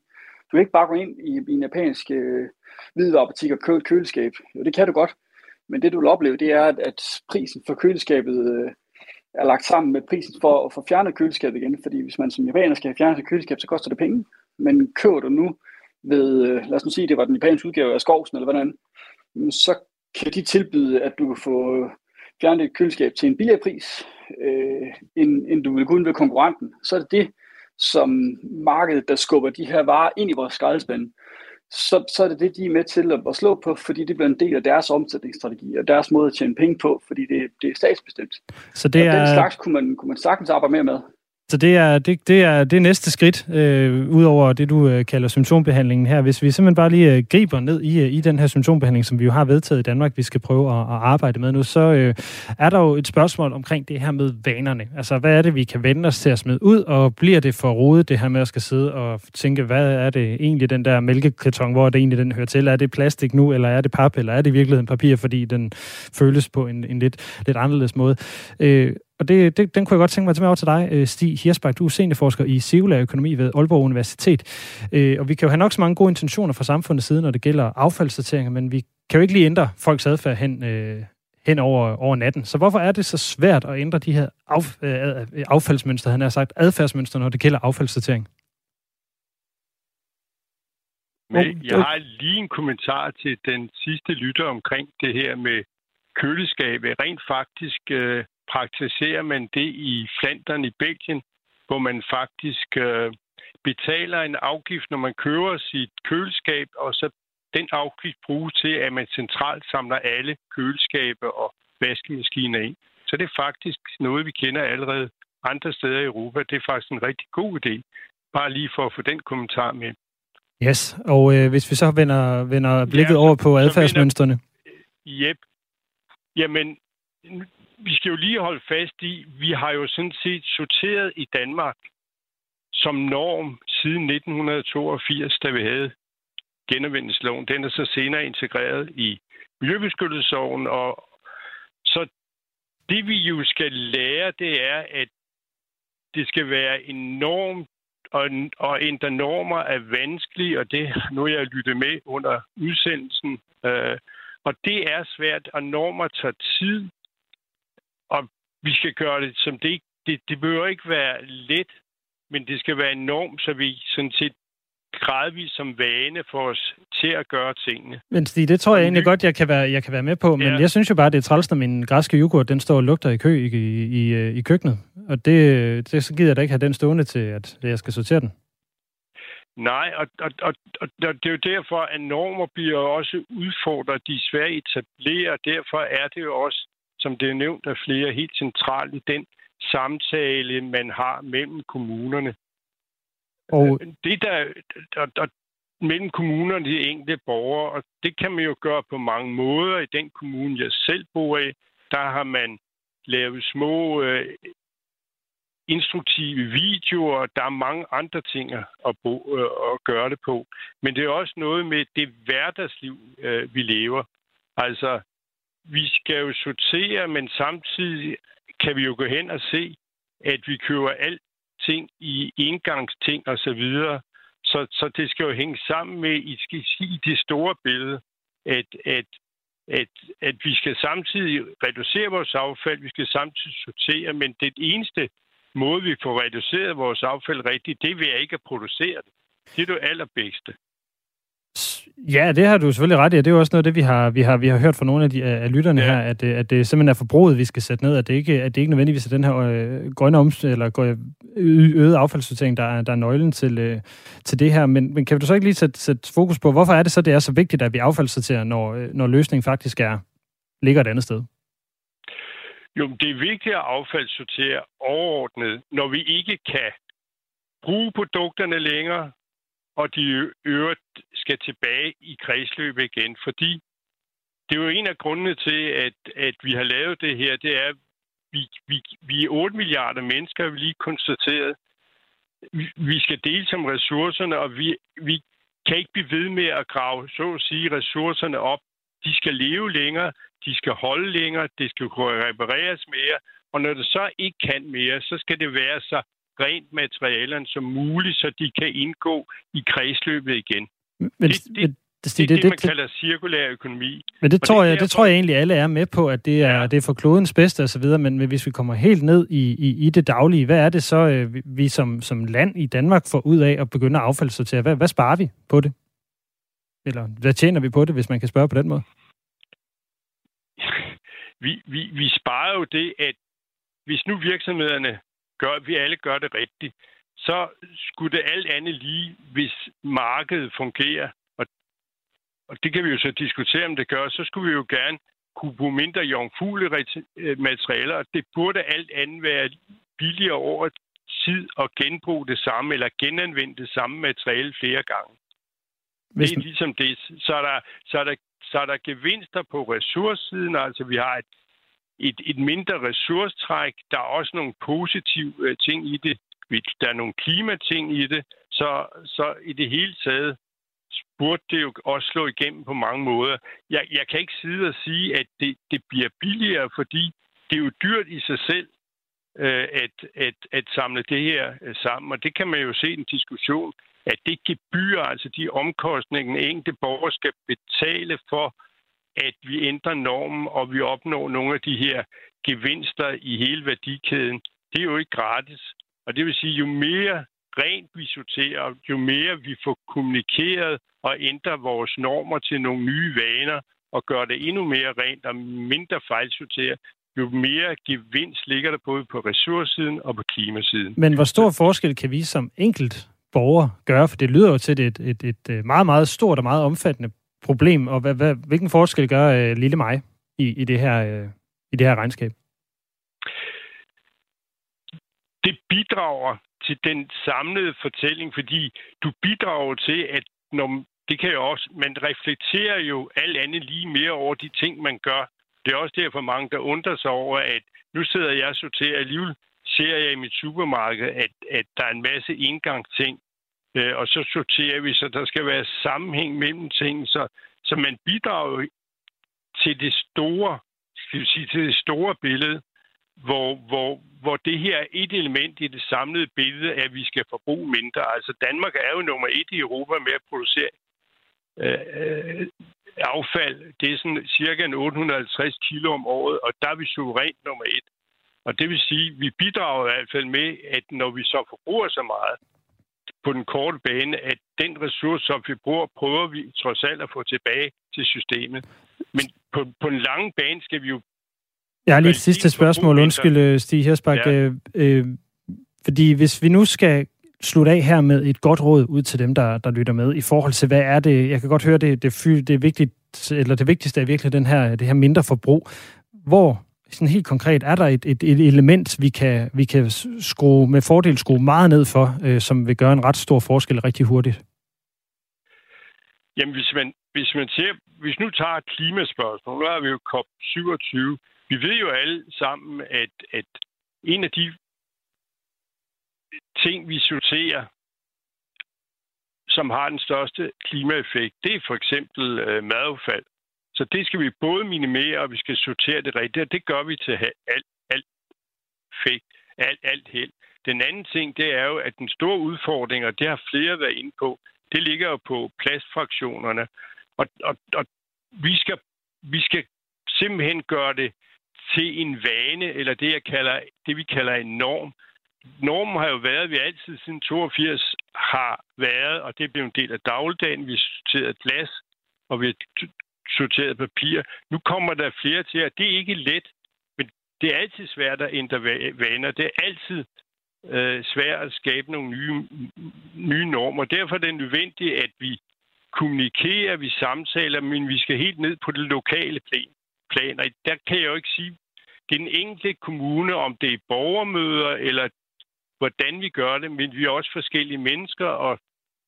Speaker 4: Du kan ikke bare gå ind i, i en japansk øh, hvidevarebutik og købe et køleskab. Jo, det kan du godt, men det du vil opleve, det er, at, at prisen for køleskabet øh, er lagt sammen med prisen for at få fjernet køleskabet igen. Fordi hvis man som japaner skal have fjernet sit køleskab, så koster det penge. Men køber du nu ved, øh, lad os nu sige, det var den japanske udgave af Skovsen eller hvordan, så kan de tilbyde, at du kan få øh, fjernet et køleskab til en billigere pris, øh, end, end du vil kunne ved konkurrenten. Så er det det, som markedet, der skubber de her varer ind i vores skraldespande så, så er det det, de er med til at, at slå på, fordi det bliver en del af deres omsætningsstrategi og deres måde at tjene penge på, fordi det, det er statsbestemt. Så det er... Og den slags kunne man, kunne man sagtens arbejde mere med.
Speaker 2: Så det er, det, det er det næste skridt, øh, ud over det, du øh, kalder symptombehandlingen her. Hvis vi simpelthen bare lige øh, griber ned i, øh, i den her symptombehandling, som vi jo har vedtaget i Danmark, vi skal prøve at, at arbejde med nu, så øh, er der jo et spørgsmål omkring det her med vanerne. Altså, hvad er det, vi kan vende os til at smide ud, og bliver det for rodet, det her med at skal sidde og tænke, hvad er det egentlig, den der mælkekarton, hvor er det egentlig, den hører til? Er det plastik nu, eller er det pap, eller er det i virkeligheden papir, fordi den føles på en, en lidt, lidt anderledes måde? Øh, og det, det, den kunne jeg godt tænke mig at tage med over til dig, øh, Stig Hirsbak. Du er seniorforsker i cirkulær økonomi ved Aalborg Universitet. Øh, og vi kan jo have nok så mange gode intentioner fra samfundets side, når det gælder affaldssorteringer, men vi kan jo ikke lige ændre folks adfærd hen, øh, hen over, over natten. Så hvorfor er det så svært at ændre de her af, øh, affaldsmønstre, han har sagt, adfærdsmønstre, når det gælder affaldssortering?
Speaker 9: Men jeg har lige en kommentar til den sidste lytter omkring det her med køleskabet. Rent faktisk øh, praktiserer man det i Flandern i Belgien, hvor man faktisk øh, betaler en afgift, når man køber sit køleskab, og så den afgift bruges til, at man centralt samler alle køleskaber og vaskemaskiner ind. Så det er faktisk noget, vi kender allerede andre steder i Europa. Det er faktisk en rigtig god idé. Bare lige for at få den kommentar med.
Speaker 2: Yes, og øh, hvis vi så vender, vender blikket ja, over på adfærdsmønstrene.
Speaker 9: Yep. Jamen, vi skal jo lige holde fast i, vi har jo sådan set sorteret i Danmark som norm siden 1982, da vi havde genanvendelsesloven. Den er så senere integreret i Miljøbeskyttelsesloven, og så det vi jo skal lære, det er, at det skal være en norm, og, og ændre normer er vanskeligt, og det nu jeg lyttet med under udsendelsen. Øh, og det er svært, og normer tager tid, og vi skal gøre det som det. Det, det behøver ikke være let, men det skal være enormt, så vi sådan set gradvist som vane for os til at gøre tingene.
Speaker 2: Men Stig, det tror jeg egentlig godt, jeg kan være, jeg kan være med på, men ja. jeg synes jo bare, det er træls, når min græske yoghurt, den står og lugter i kø i, i, i, i køkkenet. Og det, det, så gider jeg da ikke have den stående til, at jeg skal sortere den.
Speaker 9: Nej, og, og, og, og det er jo derfor, at normer bliver også udfordret. De er svære at etablere, og derfor er det jo også som det er nævnt af flere, helt centralt i den samtale, man har mellem kommunerne. Og det der, og, og, mellem kommunerne de enkelte borgere, og det kan man jo gøre på mange måder. I den kommune, jeg selv bor i, der har man lavet små øh, instruktive videoer. Der er mange andre ting at, bo, øh, at gøre det på. Men det er også noget med det hverdagsliv, øh, vi lever. Altså, vi skal jo sortere, men samtidig kan vi jo gå hen og se, at vi køber alting i engangsting og så videre. Så, så det skal jo hænge sammen med I skal sige det store billede, at, at, at, at vi skal samtidig reducere vores affald, vi skal samtidig sortere, men det eneste måde, vi får reduceret vores affald rigtigt, det er ved ikke at producere det. Det er det allerbedste.
Speaker 2: Ja, det har du selvfølgelig ret i. Det er jo også noget, det vi har, vi har, vi har hørt fra nogle af, de, af lytterne ja. her, at, at det simpelthen er forbruget, vi skal sætte ned, at det ikke, at det ikke nødvendigvis er den her øh, grønne oms, eller øget affaldssortering, der er, der er nøglen til, øh, til det her. Men, men kan du så ikke lige sætte, sætte fokus på, hvorfor er det så, det er så vigtigt, at vi affaldssorterer, når, øh, når løsningen faktisk er, ligger et andet sted?
Speaker 9: Jo, det er vigtigt at affaldssortere overordnet, når vi ikke kan bruge produkterne længere, og de øvrigt skal tilbage i kredsløbet igen. Fordi det er jo en af grundene til, at, at vi har lavet det her, det er, at vi, vi, vi er 8 milliarder mennesker, vi lige konstateret. Vi, vi skal dele som ressourcerne, og vi, vi kan ikke blive ved med at grave, så at sige, ressourcerne op. De skal leve længere, de skal holde længere, det skal kunne repareres mere, og når det så ikke kan mere, så skal det være så rent materialerne som muligt, så de kan indgå i kredsløbet igen.
Speaker 2: Men, det,
Speaker 9: det, det, det, det, det, det man kalder cirkulær økonomi.
Speaker 2: Men det, tror, det, jeg, det tror jeg egentlig, alle er med på, at det er, ja. det er for klodens bedste osv., men, men hvis vi kommer helt ned i, i, i det daglige, hvad er det så, øh, vi som, som land i Danmark får ud af at begynde at affaldssortere? Hvad, hvad sparer vi på det? Eller hvad tjener vi på det, hvis man kan spørge på den måde?
Speaker 9: Vi, vi, vi sparer jo det, at hvis nu virksomhederne gør, vi alle gør det rigtigt, så skulle det alt andet lige, hvis markedet fungerer, og, og det kan vi jo så diskutere, om det gør, så skulle vi jo gerne kunne bruge mindre jomfule materialer, og det burde alt andet være billigere over tid at genbruge det samme, eller genanvende det samme materiale flere gange. Hvis... Det er ligesom det. Så er der, så er der, så er der gevinster på ressourcesiden, altså vi har et et, et mindre ressourcetræk. Der er også nogle positive øh, ting i det. Der er nogle klimating i det. Så, så i det hele taget burde det jo også slå igennem på mange måder. Jeg, jeg kan ikke sidde og sige, at det, det bliver billigere, fordi det er jo dyrt i sig selv øh, at, at, at samle det her øh, sammen. Og det kan man jo se i en diskussion, at det gebyr, altså de omkostninger, en enkelte borger skal betale for at vi ændrer normen, og vi opnår nogle af de her gevinster i hele værdikæden. Det er jo ikke gratis. Og det vil sige, jo mere rent vi sorterer, jo mere vi får kommunikeret og ændrer vores normer til nogle nye vaner og gør det endnu mere rent og mindre fejlsorteret, jo mere gevinst ligger der både på ressourcesiden og på klimasiden.
Speaker 2: Men hvor stor forskel kan vi som enkelt borger gøre? For det lyder jo til et, et, et øh, meget, meget stort og meget omfattende problem, og hvad, hvad, hvilken forskel gør øh, lille mig i, i, det her, øh, i det her regnskab?
Speaker 9: Det bidrager til den samlede fortælling, fordi du bidrager til, at når, det kan jo også, man reflekterer jo alt andet lige mere over de ting, man gør. Det er også derfor mange, der undrer sig over, at nu sidder jeg og sorterer alligevel, ser jeg i mit supermarked, at, at der er en masse indgangsting, Øh, og så sorterer vi, så der skal være sammenhæng mellem ting, så, så man bidrager til det store, skal vi sige, til det store billede, hvor, hvor, hvor det her er et element i det samlede billede, at vi skal forbruge mindre. Altså Danmark er jo nummer et i Europa med at producere øh, øh affald. Det er sådan cirka 850 kilo om året, og der er vi suverænt nummer et. Og det vil sige, at vi bidrager i hvert fald med, at når vi så forbruger så meget, på den korte bane, at den ressource, som vi bruger, prøver vi trods alt at få tilbage til systemet. Men på, på en lang bane skal vi jo...
Speaker 2: Jeg har lige et sidste spørgsmål. Undskyld, øh, Stig Hersbak. Ja. Øh, øh, fordi hvis vi nu skal slutte af her med et godt råd ud til dem, der, der lytter med, i forhold til, hvad er det... Jeg kan godt høre, det, det, det, er vigtigt, eller det vigtigste er virkelig den her, det her mindre forbrug. Hvor sådan helt konkret, er der et, et, et element, vi kan, vi kan skrue, med fordel skrue meget ned for, øh, som vil gøre en ret stor forskel rigtig hurtigt?
Speaker 9: Jamen, hvis man, hvis man ser, hvis nu tager et klimaspørgsmål, nu har vi jo COP27, vi ved jo alle sammen, at, at en af de ting, vi sorterer, som har den største klimaeffekt, det er for eksempel øh, madaffald. Så det skal vi både minimere, og vi skal sortere det rigtigt, og det gør vi til alt, alt fake, alt, alt held. Den anden ting, det er jo, at den store udfordring, og det har flere været inde på, det ligger jo på plastfraktionerne. Og, og, og vi, skal, vi skal simpelthen gøre det til en vane, eller det, jeg kalder, det vi kalder en norm. Normen har jo været, at vi altid siden 82 har været, og det blev en del af dagligdagen. Vi har sorteret glas, og vi har sorteret papir. Nu kommer der flere til, og det er ikke let, men det er altid svært at ændre vaner. Det er altid øh, svært at skabe nogle nye, nye normer. Derfor er det nødvendigt, at vi kommunikerer, vi samtaler, men vi skal helt ned på det lokale plan. plan. Og der kan jeg jo ikke sige, det er den enkelte kommune, om det er borgermøder, eller hvordan vi gør det, men vi er også forskellige mennesker, og,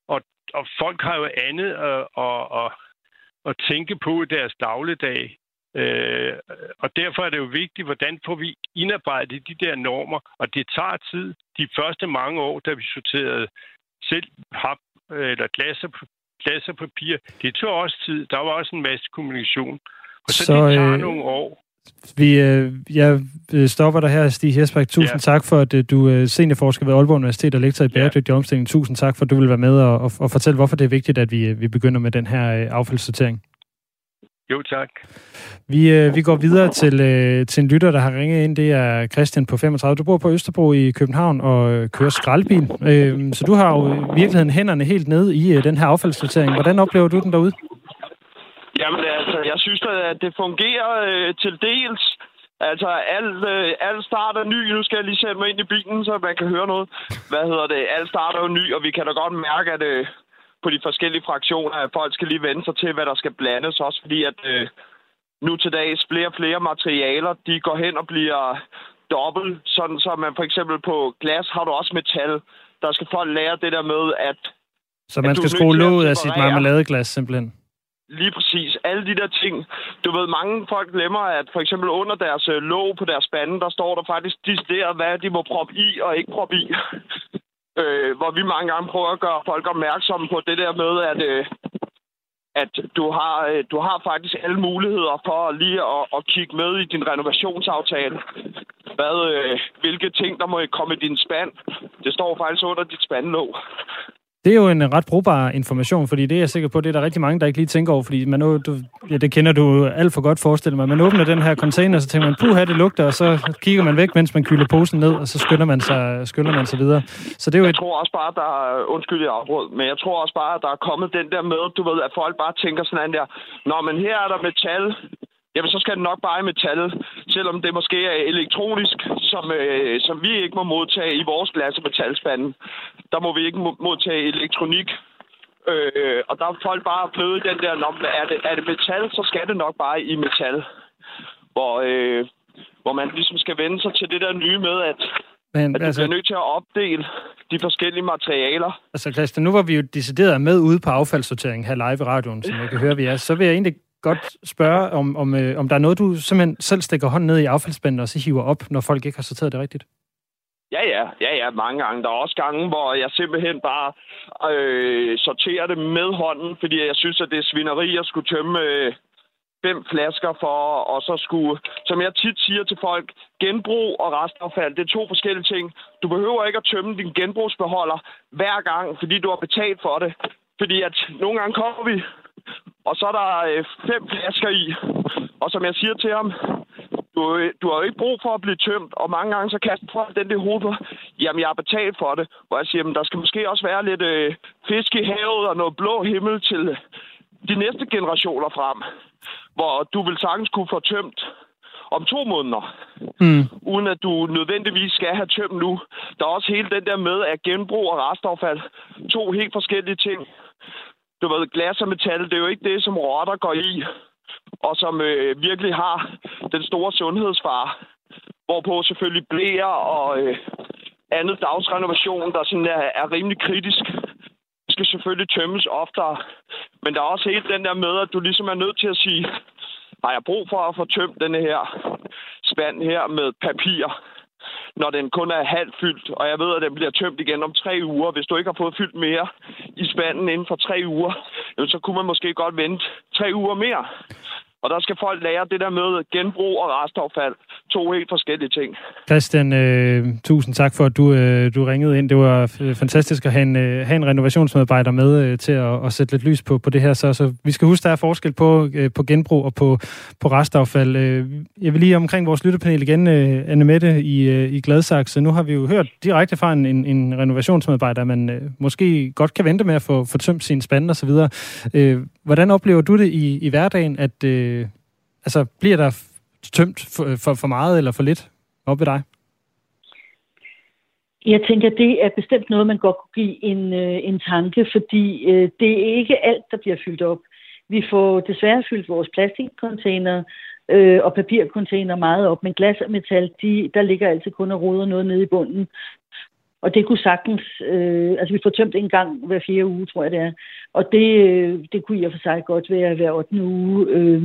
Speaker 9: og, og folk har jo andet at, at, at, at tænke på i deres dagligdag. Øh, og derfor er det jo vigtigt, hvordan får vi indarbejdet de der normer, og det tager tid. De første mange år, da vi sorterede selv pap eller glas og, glas og papir, det tog også tid. Der var også en masse kommunikation. Og så, så det tager øh, nogle år.
Speaker 2: Vi, øh, jeg øh, stopper dig her, Stig Hersberg. Tusind ja. tak for, at øh, du er seniorforsker ved Aalborg Universitet og lektor i bæredygtig ja. omstilling. Tusind tak for, at du vil være med og, og, og fortælle, hvorfor det er vigtigt, at vi, vi begynder med den her affaldssortering.
Speaker 9: Jo, tak.
Speaker 2: Vi, øh, vi går videre til, øh, til en lytter, der har ringet ind. Det er Christian på 35. Du bor på Østerbro i København og kører skraldbil. Øh, så du har jo i virkeligheden hænderne helt nede i øh, den her affaldssortering. Hvordan oplever du den derude?
Speaker 10: Jamen altså, jeg synes, at det fungerer øh, til dels. Altså, alt, øh, alt starter ny. Nu skal jeg lige sætte mig ind i bilen, så man kan høre noget. Hvad hedder det? Alt starter jo ny, og vi kan da godt mærke, at øh, på de forskellige fraktioner, at folk skal lige vende sig til, hvad der skal blandes. Også fordi, at øh, nu til dags flere og flere materialer, de går hen og bliver dobbelt. Sådan så man for eksempel på glas har du også metal. Der skal folk lære det der med, at...
Speaker 2: Så man skal skrue låget af sit marmeladeglas simpelthen?
Speaker 10: Lige præcis. Alle de der ting. Du ved, mange folk glemmer, at for eksempel under deres øh, låg på deres bande, der står der faktisk decideret, hvad de må proppe i og ikke proppe i. øh, hvor vi mange gange prøver at gøre folk opmærksomme på det der med, at, øh, at du, har, øh, du har faktisk alle muligheder for lige at, at kigge med i din renovationsaftale. Hvad, øh, hvilke ting, der må komme i din spand. Det står faktisk under dit spandlåg.
Speaker 2: Det er jo en øh, ret brugbar information, fordi det er jeg sikker på, det er der rigtig mange, der ikke lige tænker over, fordi man, du, ja, det kender du alt for godt forestille mig. Man åbner den her container, så tænker man, puha, det lugter, og så kigger man væk, mens man kylder posen ned, og så skynder man sig, skynder man sig videre. Så det er jo
Speaker 10: jeg
Speaker 2: et...
Speaker 10: tror også bare, der er, øh, undskyld, jeg afbrød, men jeg tror også bare, at der er kommet den der med, du ved, at folk bare tænker sådan der, Nå, men her er der metal, jamen så skal det nok bare i metal, selvom det måske er elektronisk, som, øh, som vi ikke må modtage i vores og metalspande. Der må vi ikke modtage elektronik. Øh, og der er folk bare blevet den der, når er det, er det metal, så skal det nok bare i metal. Hvor, øh, hvor man ligesom skal vende sig til det der nye med, at men, at du altså, bliver nødt til at opdele de forskellige materialer.
Speaker 2: Altså Christian, nu var vi jo decideret med ude på affaldssortering her live i radioen, som jeg kan høre, vi er. Så vil jeg egentlig godt spørge, om, om, øh, om der er noget, du simpelthen selv stikker hånden ned i affaldsspanden og så hiver op, når folk ikke har sorteret det rigtigt?
Speaker 10: Ja, ja, ja, ja, mange gange. Der er også gange, hvor jeg simpelthen bare øh, sorterer det med hånden, fordi jeg synes, at det er svineri at skulle tømme øh, fem flasker for, og så skulle, som jeg tit siger til folk, genbrug og restaffald, det er to forskellige ting. Du behøver ikke at tømme din genbrugsbeholder hver gang, fordi du har betalt for det. Fordi at nogle gange kommer vi og så er der øh, fem flasker i. Og som jeg siger til ham, du, du har jo ikke brug for at blive tømt, og mange gange så kaster folk den der hoved på, jamen jeg har betalt for det. Hvor jeg siger, jamen der skal måske også være lidt øh, fisk i havet og noget blå himmel til de næste generationer frem. Hvor du vil sagtens kunne få tømt om to måneder, mm. uden at du nødvendigvis skal have tømt nu. Der er også hele den der med, at genbrug og restaffald, to helt forskellige ting du ved, glas og metal, det er jo ikke det, som rotter går i, og som øh, virkelig har den store sundhedsfare. Hvorpå selvfølgelig blæer og øh, andet dagsrenovation, der sådan er, er rimelig kritisk, skal selvfølgelig tømmes oftere. Men der er også helt den der med, at du ligesom er nødt til at sige, har jeg brug for at få tømt denne her spand her med papir? Når den kun er halvt fyldt, og jeg ved, at den bliver tømt igen om tre uger. Hvis du ikke har fået fyldt mere i spanden inden for tre uger, så kunne man måske godt vente tre uger mere. Og der skal folk lære det der med genbrug og restaffald. To helt forskellige ting.
Speaker 2: Christian, øh, tusind tak for, at du, øh, du ringede ind. Det var fantastisk at have en, øh, have en renovationsmedarbejder med øh, til at, at sætte lidt lys på, på det her. Så, så vi skal huske, der er forskel på, øh, på genbrug og på, på restaffald. Øh, jeg vil lige omkring vores lyttepanel igen, øh, Anne Mette i, øh, i Gladsaxe. Nu har vi jo hørt direkte fra en, en, en renovationsmedarbejder, man øh, måske godt kan vente med at få, få tømt sin spande osv. Øh, hvordan oplever du det i, i hverdagen, at øh, altså, bliver der tømt for, øh, for, for meget eller for lidt op ved dig?
Speaker 3: Jeg tænker, det er bestemt noget, man godt kunne give en, øh, en tanke, fordi øh, det er ikke alt, der bliver fyldt op. Vi får desværre fyldt vores plastikcontainer øh, og papircontainer meget op, men glas og metal, de, der ligger altid kun og roder noget nede i bunden. Og det kunne sagtens, øh, altså vi får tømt en gang hver fjerde uge, tror jeg det er. Og det, øh, det kunne i og for sig godt være hver 8. uge. Øh,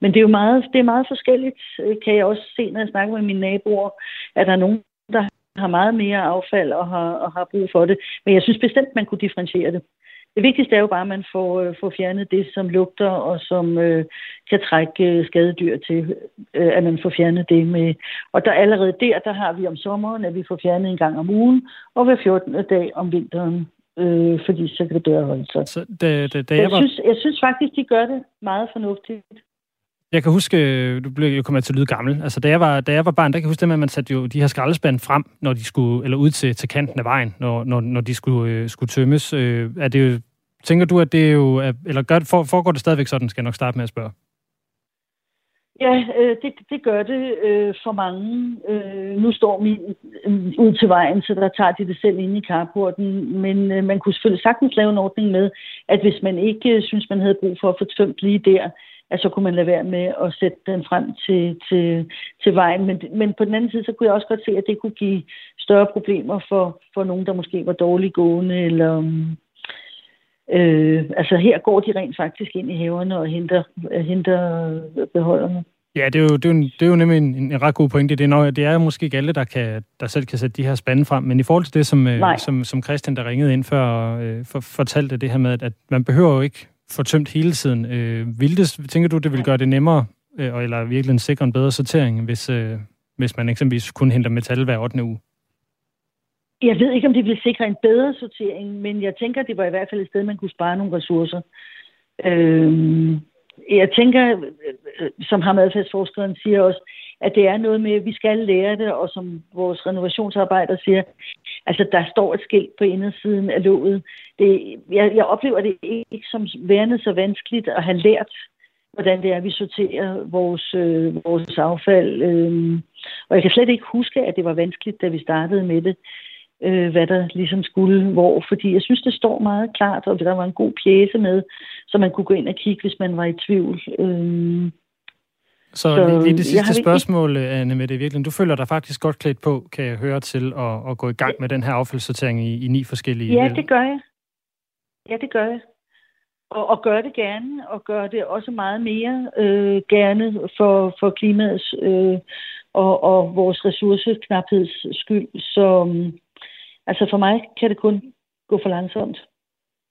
Speaker 3: men det er jo meget, det er meget forskelligt, øh, kan jeg også se, når jeg snakker med mine naboer, at der er nogen, der har meget mere affald og har, og har brug for det. Men jeg synes bestemt, man kunne differentiere det. Det vigtigste er jo bare, at man får, øh, får fjernet det, som lugter og som øh, kan trække øh, skadedyr til, øh, at man får fjernet det med. Og der allerede der, der har vi om sommeren, at vi får fjernet en gang om ugen, og hver 14. dag om vinteren, øh, fordi så kan det bedre holde sig. Så
Speaker 2: da, da, da
Speaker 3: jeg,
Speaker 2: jeg, var...
Speaker 3: synes, jeg synes faktisk, de gør det meget fornuftigt.
Speaker 2: Jeg kan huske, øh, du blev jo kommet til at lyde gammel. Altså, da jeg var, da jeg var barn, der kan jeg huske det med, at man satte jo de her skraldespande frem, når de skulle, eller ud til, til kanten af vejen, når, når, når de skulle, øh, skulle tømmes. Øh, er det jo Tænker du, at det er jo, eller gør, for, foregår det stadigvæk sådan, skal jeg nok starte med at spørge?
Speaker 3: Ja, øh, det, det gør det øh, for mange. Øh, nu står min øh, ud til vejen, så der tager de det selv ind i carporten. Men øh, man kunne selvfølgelig sagtens lave en ordning med, at hvis man ikke øh, synes, man havde brug for at få tømt lige der, at så kunne man lade være med at sætte den frem til, til, til vejen. Men, men på den anden side, så kunne jeg også godt se, at det kunne give større problemer for, for nogen, der måske var dårligt gående, eller Øh, altså her går de rent faktisk ind i haverne og henter, henter beholderne.
Speaker 2: Ja, det er jo, det er jo, det er jo nemlig en, en ret god pointe. Det er, nok, det er måske ikke alle, der, kan, der selv kan sætte de her spande frem, men i forhold til det, som, øh, som, som Christian, der ringede ind før, øh, for, fortalte det her med, at man behøver jo ikke få tømt hele tiden. Øh, vil det, tænker du, det vil gøre det nemmere, øh, eller virkelig en sikker en bedre sortering, hvis, øh, hvis man eksempelvis kun henter metal hver 8. uge?
Speaker 3: Jeg ved ikke, om det vil sikre en bedre sortering, men jeg tænker, det var i hvert fald et sted, man kunne spare nogle ressourcer. Øhm, jeg tænker, øh, som har adfærdsforskeren siger også, at det er noget med, at vi skal lære det, og som vores renovationsarbejder siger, altså der står et skilt på indersiden af låget. Det, jeg, jeg oplever det ikke som værende så vanskeligt at have lært, hvordan det er, vi sorterer vores, øh, vores affald. Øhm, og jeg kan slet ikke huske, at det var vanskeligt, da vi startede med det øh, hvad der ligesom skulle hvor. Fordi jeg synes, det står meget klart, og der var en god pjæse med, så man kunne gå ind og kigge, hvis man var i tvivl. Øh,
Speaker 2: så, så lige, det sidste spørgsmål, ikke... Anne med det virkelig. Du føler dig faktisk godt klædt på, kan jeg høre, til at, at gå i gang med den her affaldssortering i, i ni forskellige...
Speaker 3: Ja, det gør jeg. Ja, det gør jeg. Og, og gør det gerne, og gør det også meget mere øh, gerne for, for klimaets øh, og, og vores ressourceknapheds skyld. Så, Altså for mig kan det kun gå for langsomt.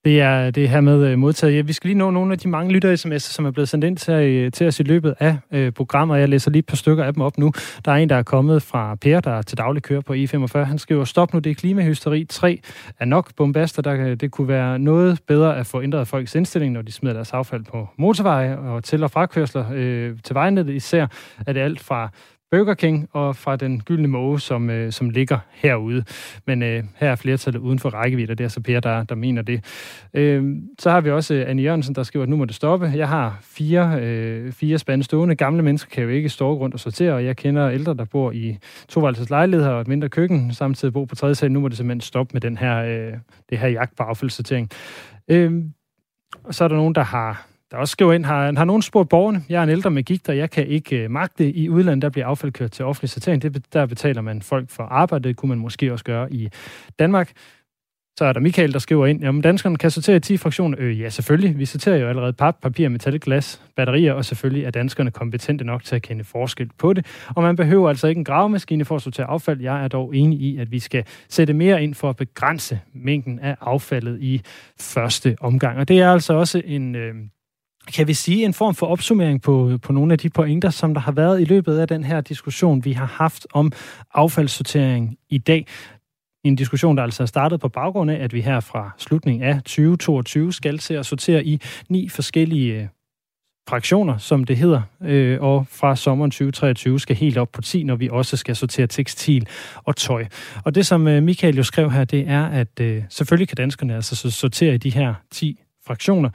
Speaker 2: Det er det her med øh, modtaget. Ja, vi skal lige nå nogle af de mange lytter sms'er, som er blevet sendt ind til, øh, til os i løbet af øh, programmet. Jeg læser lige et par stykker af dem op nu. Der er en, der er kommet fra Per, der til daglig kører på E45. Han skriver, stop nu, det er klimahysteri. 3 er nok bombaster. Der, det kunne være noget bedre at få ændret folks indstilling, når de smider deres affald på motorveje og til- og frakørsler øh, til vejnettet. Især er det alt fra Burger King og fra den gyldne måge, som, øh, som ligger herude. Men øh, her er flertallet uden for rækkevidde, det er så Per, der, der mener det. Øh, så har vi også øh, Anne Jørgensen, der skriver, at nu må det stoppe. Jeg har fire, øh, fire spande stående. Gamle mennesker kan jo ikke stå rundt og sortere, og jeg kender ældre, der bor i toværelses lejligheder og et mindre køkken, samtidig bo på tredje sal. Nu må det simpelthen stoppe med den her, øh, det her jagt på affaldssortering. Øh, og så er der nogen, der har der også skriver ind, har, har nogen spurgt borgerne, jeg er en ældre med gigt, og jeg kan ikke øh, magte i udlandet, der bliver affald kørt til offentlig sortering. Det, der betaler man folk for arbejde, det kunne man måske også gøre i Danmark. Så er der Michael, der skriver ind, jamen danskerne kan sortere 10 fraktioner. Øh, ja, selvfølgelig. Vi sorterer jo allerede pap, papir, metal, glas, batterier, og selvfølgelig er danskerne kompetente nok til at kende forskel på det. Og man behøver altså ikke en gravemaskine for at sortere affald. Jeg er dog enig i, at vi skal sætte mere ind for at begrænse mængden af affaldet i første omgang. Og det er altså også en... Øh, kan vi sige en form for opsummering på, på nogle af de pointer, som der har været i løbet af den her diskussion, vi har haft om affaldssortering i dag. En diskussion, der altså er startet på baggrund af, at vi her fra slutningen af 2022 skal til at sortere i ni forskellige øh, fraktioner, som det hedder, øh, og fra sommeren 2023 skal helt op på 10, når vi også skal sortere tekstil og tøj. Og det, som øh, Michael jo skrev her, det er, at øh, selvfølgelig kan danskerne altså sortere i de her 10 fraktioner,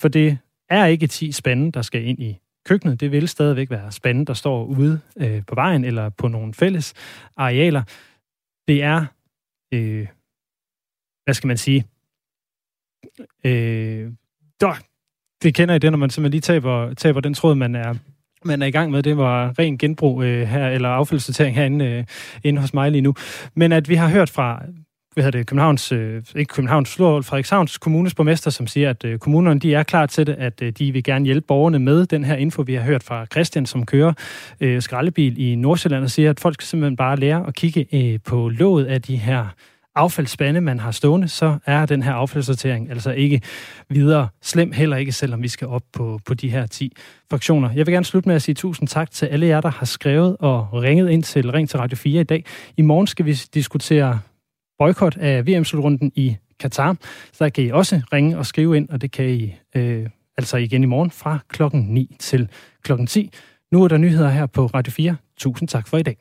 Speaker 2: for det er ikke 10 spande, der skal ind i køkkenet. Det vil stadigvæk være spande, der står ude øh, på vejen eller på nogle fælles arealer. Det er, øh, hvad skal man sige, øh, der, det kender I det, når man simpelthen lige taber, taber den tråd, man er, man er i gang med. Det var ren genbrug øh, her, eller affaldssortering herinde øh, inde hos mig lige nu. Men at vi har hørt fra hvad hedder det, Københavns, øh, ikke Københavns, Frederikshavns kommunes borgmester, som siger, at øh, kommunerne de er klar til det, at øh, de vil gerne hjælpe borgerne med den her info, vi har hørt fra Christian, som kører øh, skraldebil i Nordsjælland, og siger, at folk skal simpelthen bare lære at kigge øh, på låget af de her affaldsspande, man har stående, så er den her affaldssortering altså ikke videre slem, heller ikke selvom vi skal op på, på de her 10 fraktioner. Jeg vil gerne slutte med at sige tusind tak til alle jer, der har skrevet og ringet ind til Ring til Radio 4 i dag. I morgen skal vi diskutere boykot af VM-slutrunden i Katar. Så der kan I også ringe og skrive ind, og det kan I øh, altså igen i morgen fra klokken 9 til klokken 10. Nu er der nyheder her på Radio 4. Tusind tak for i dag.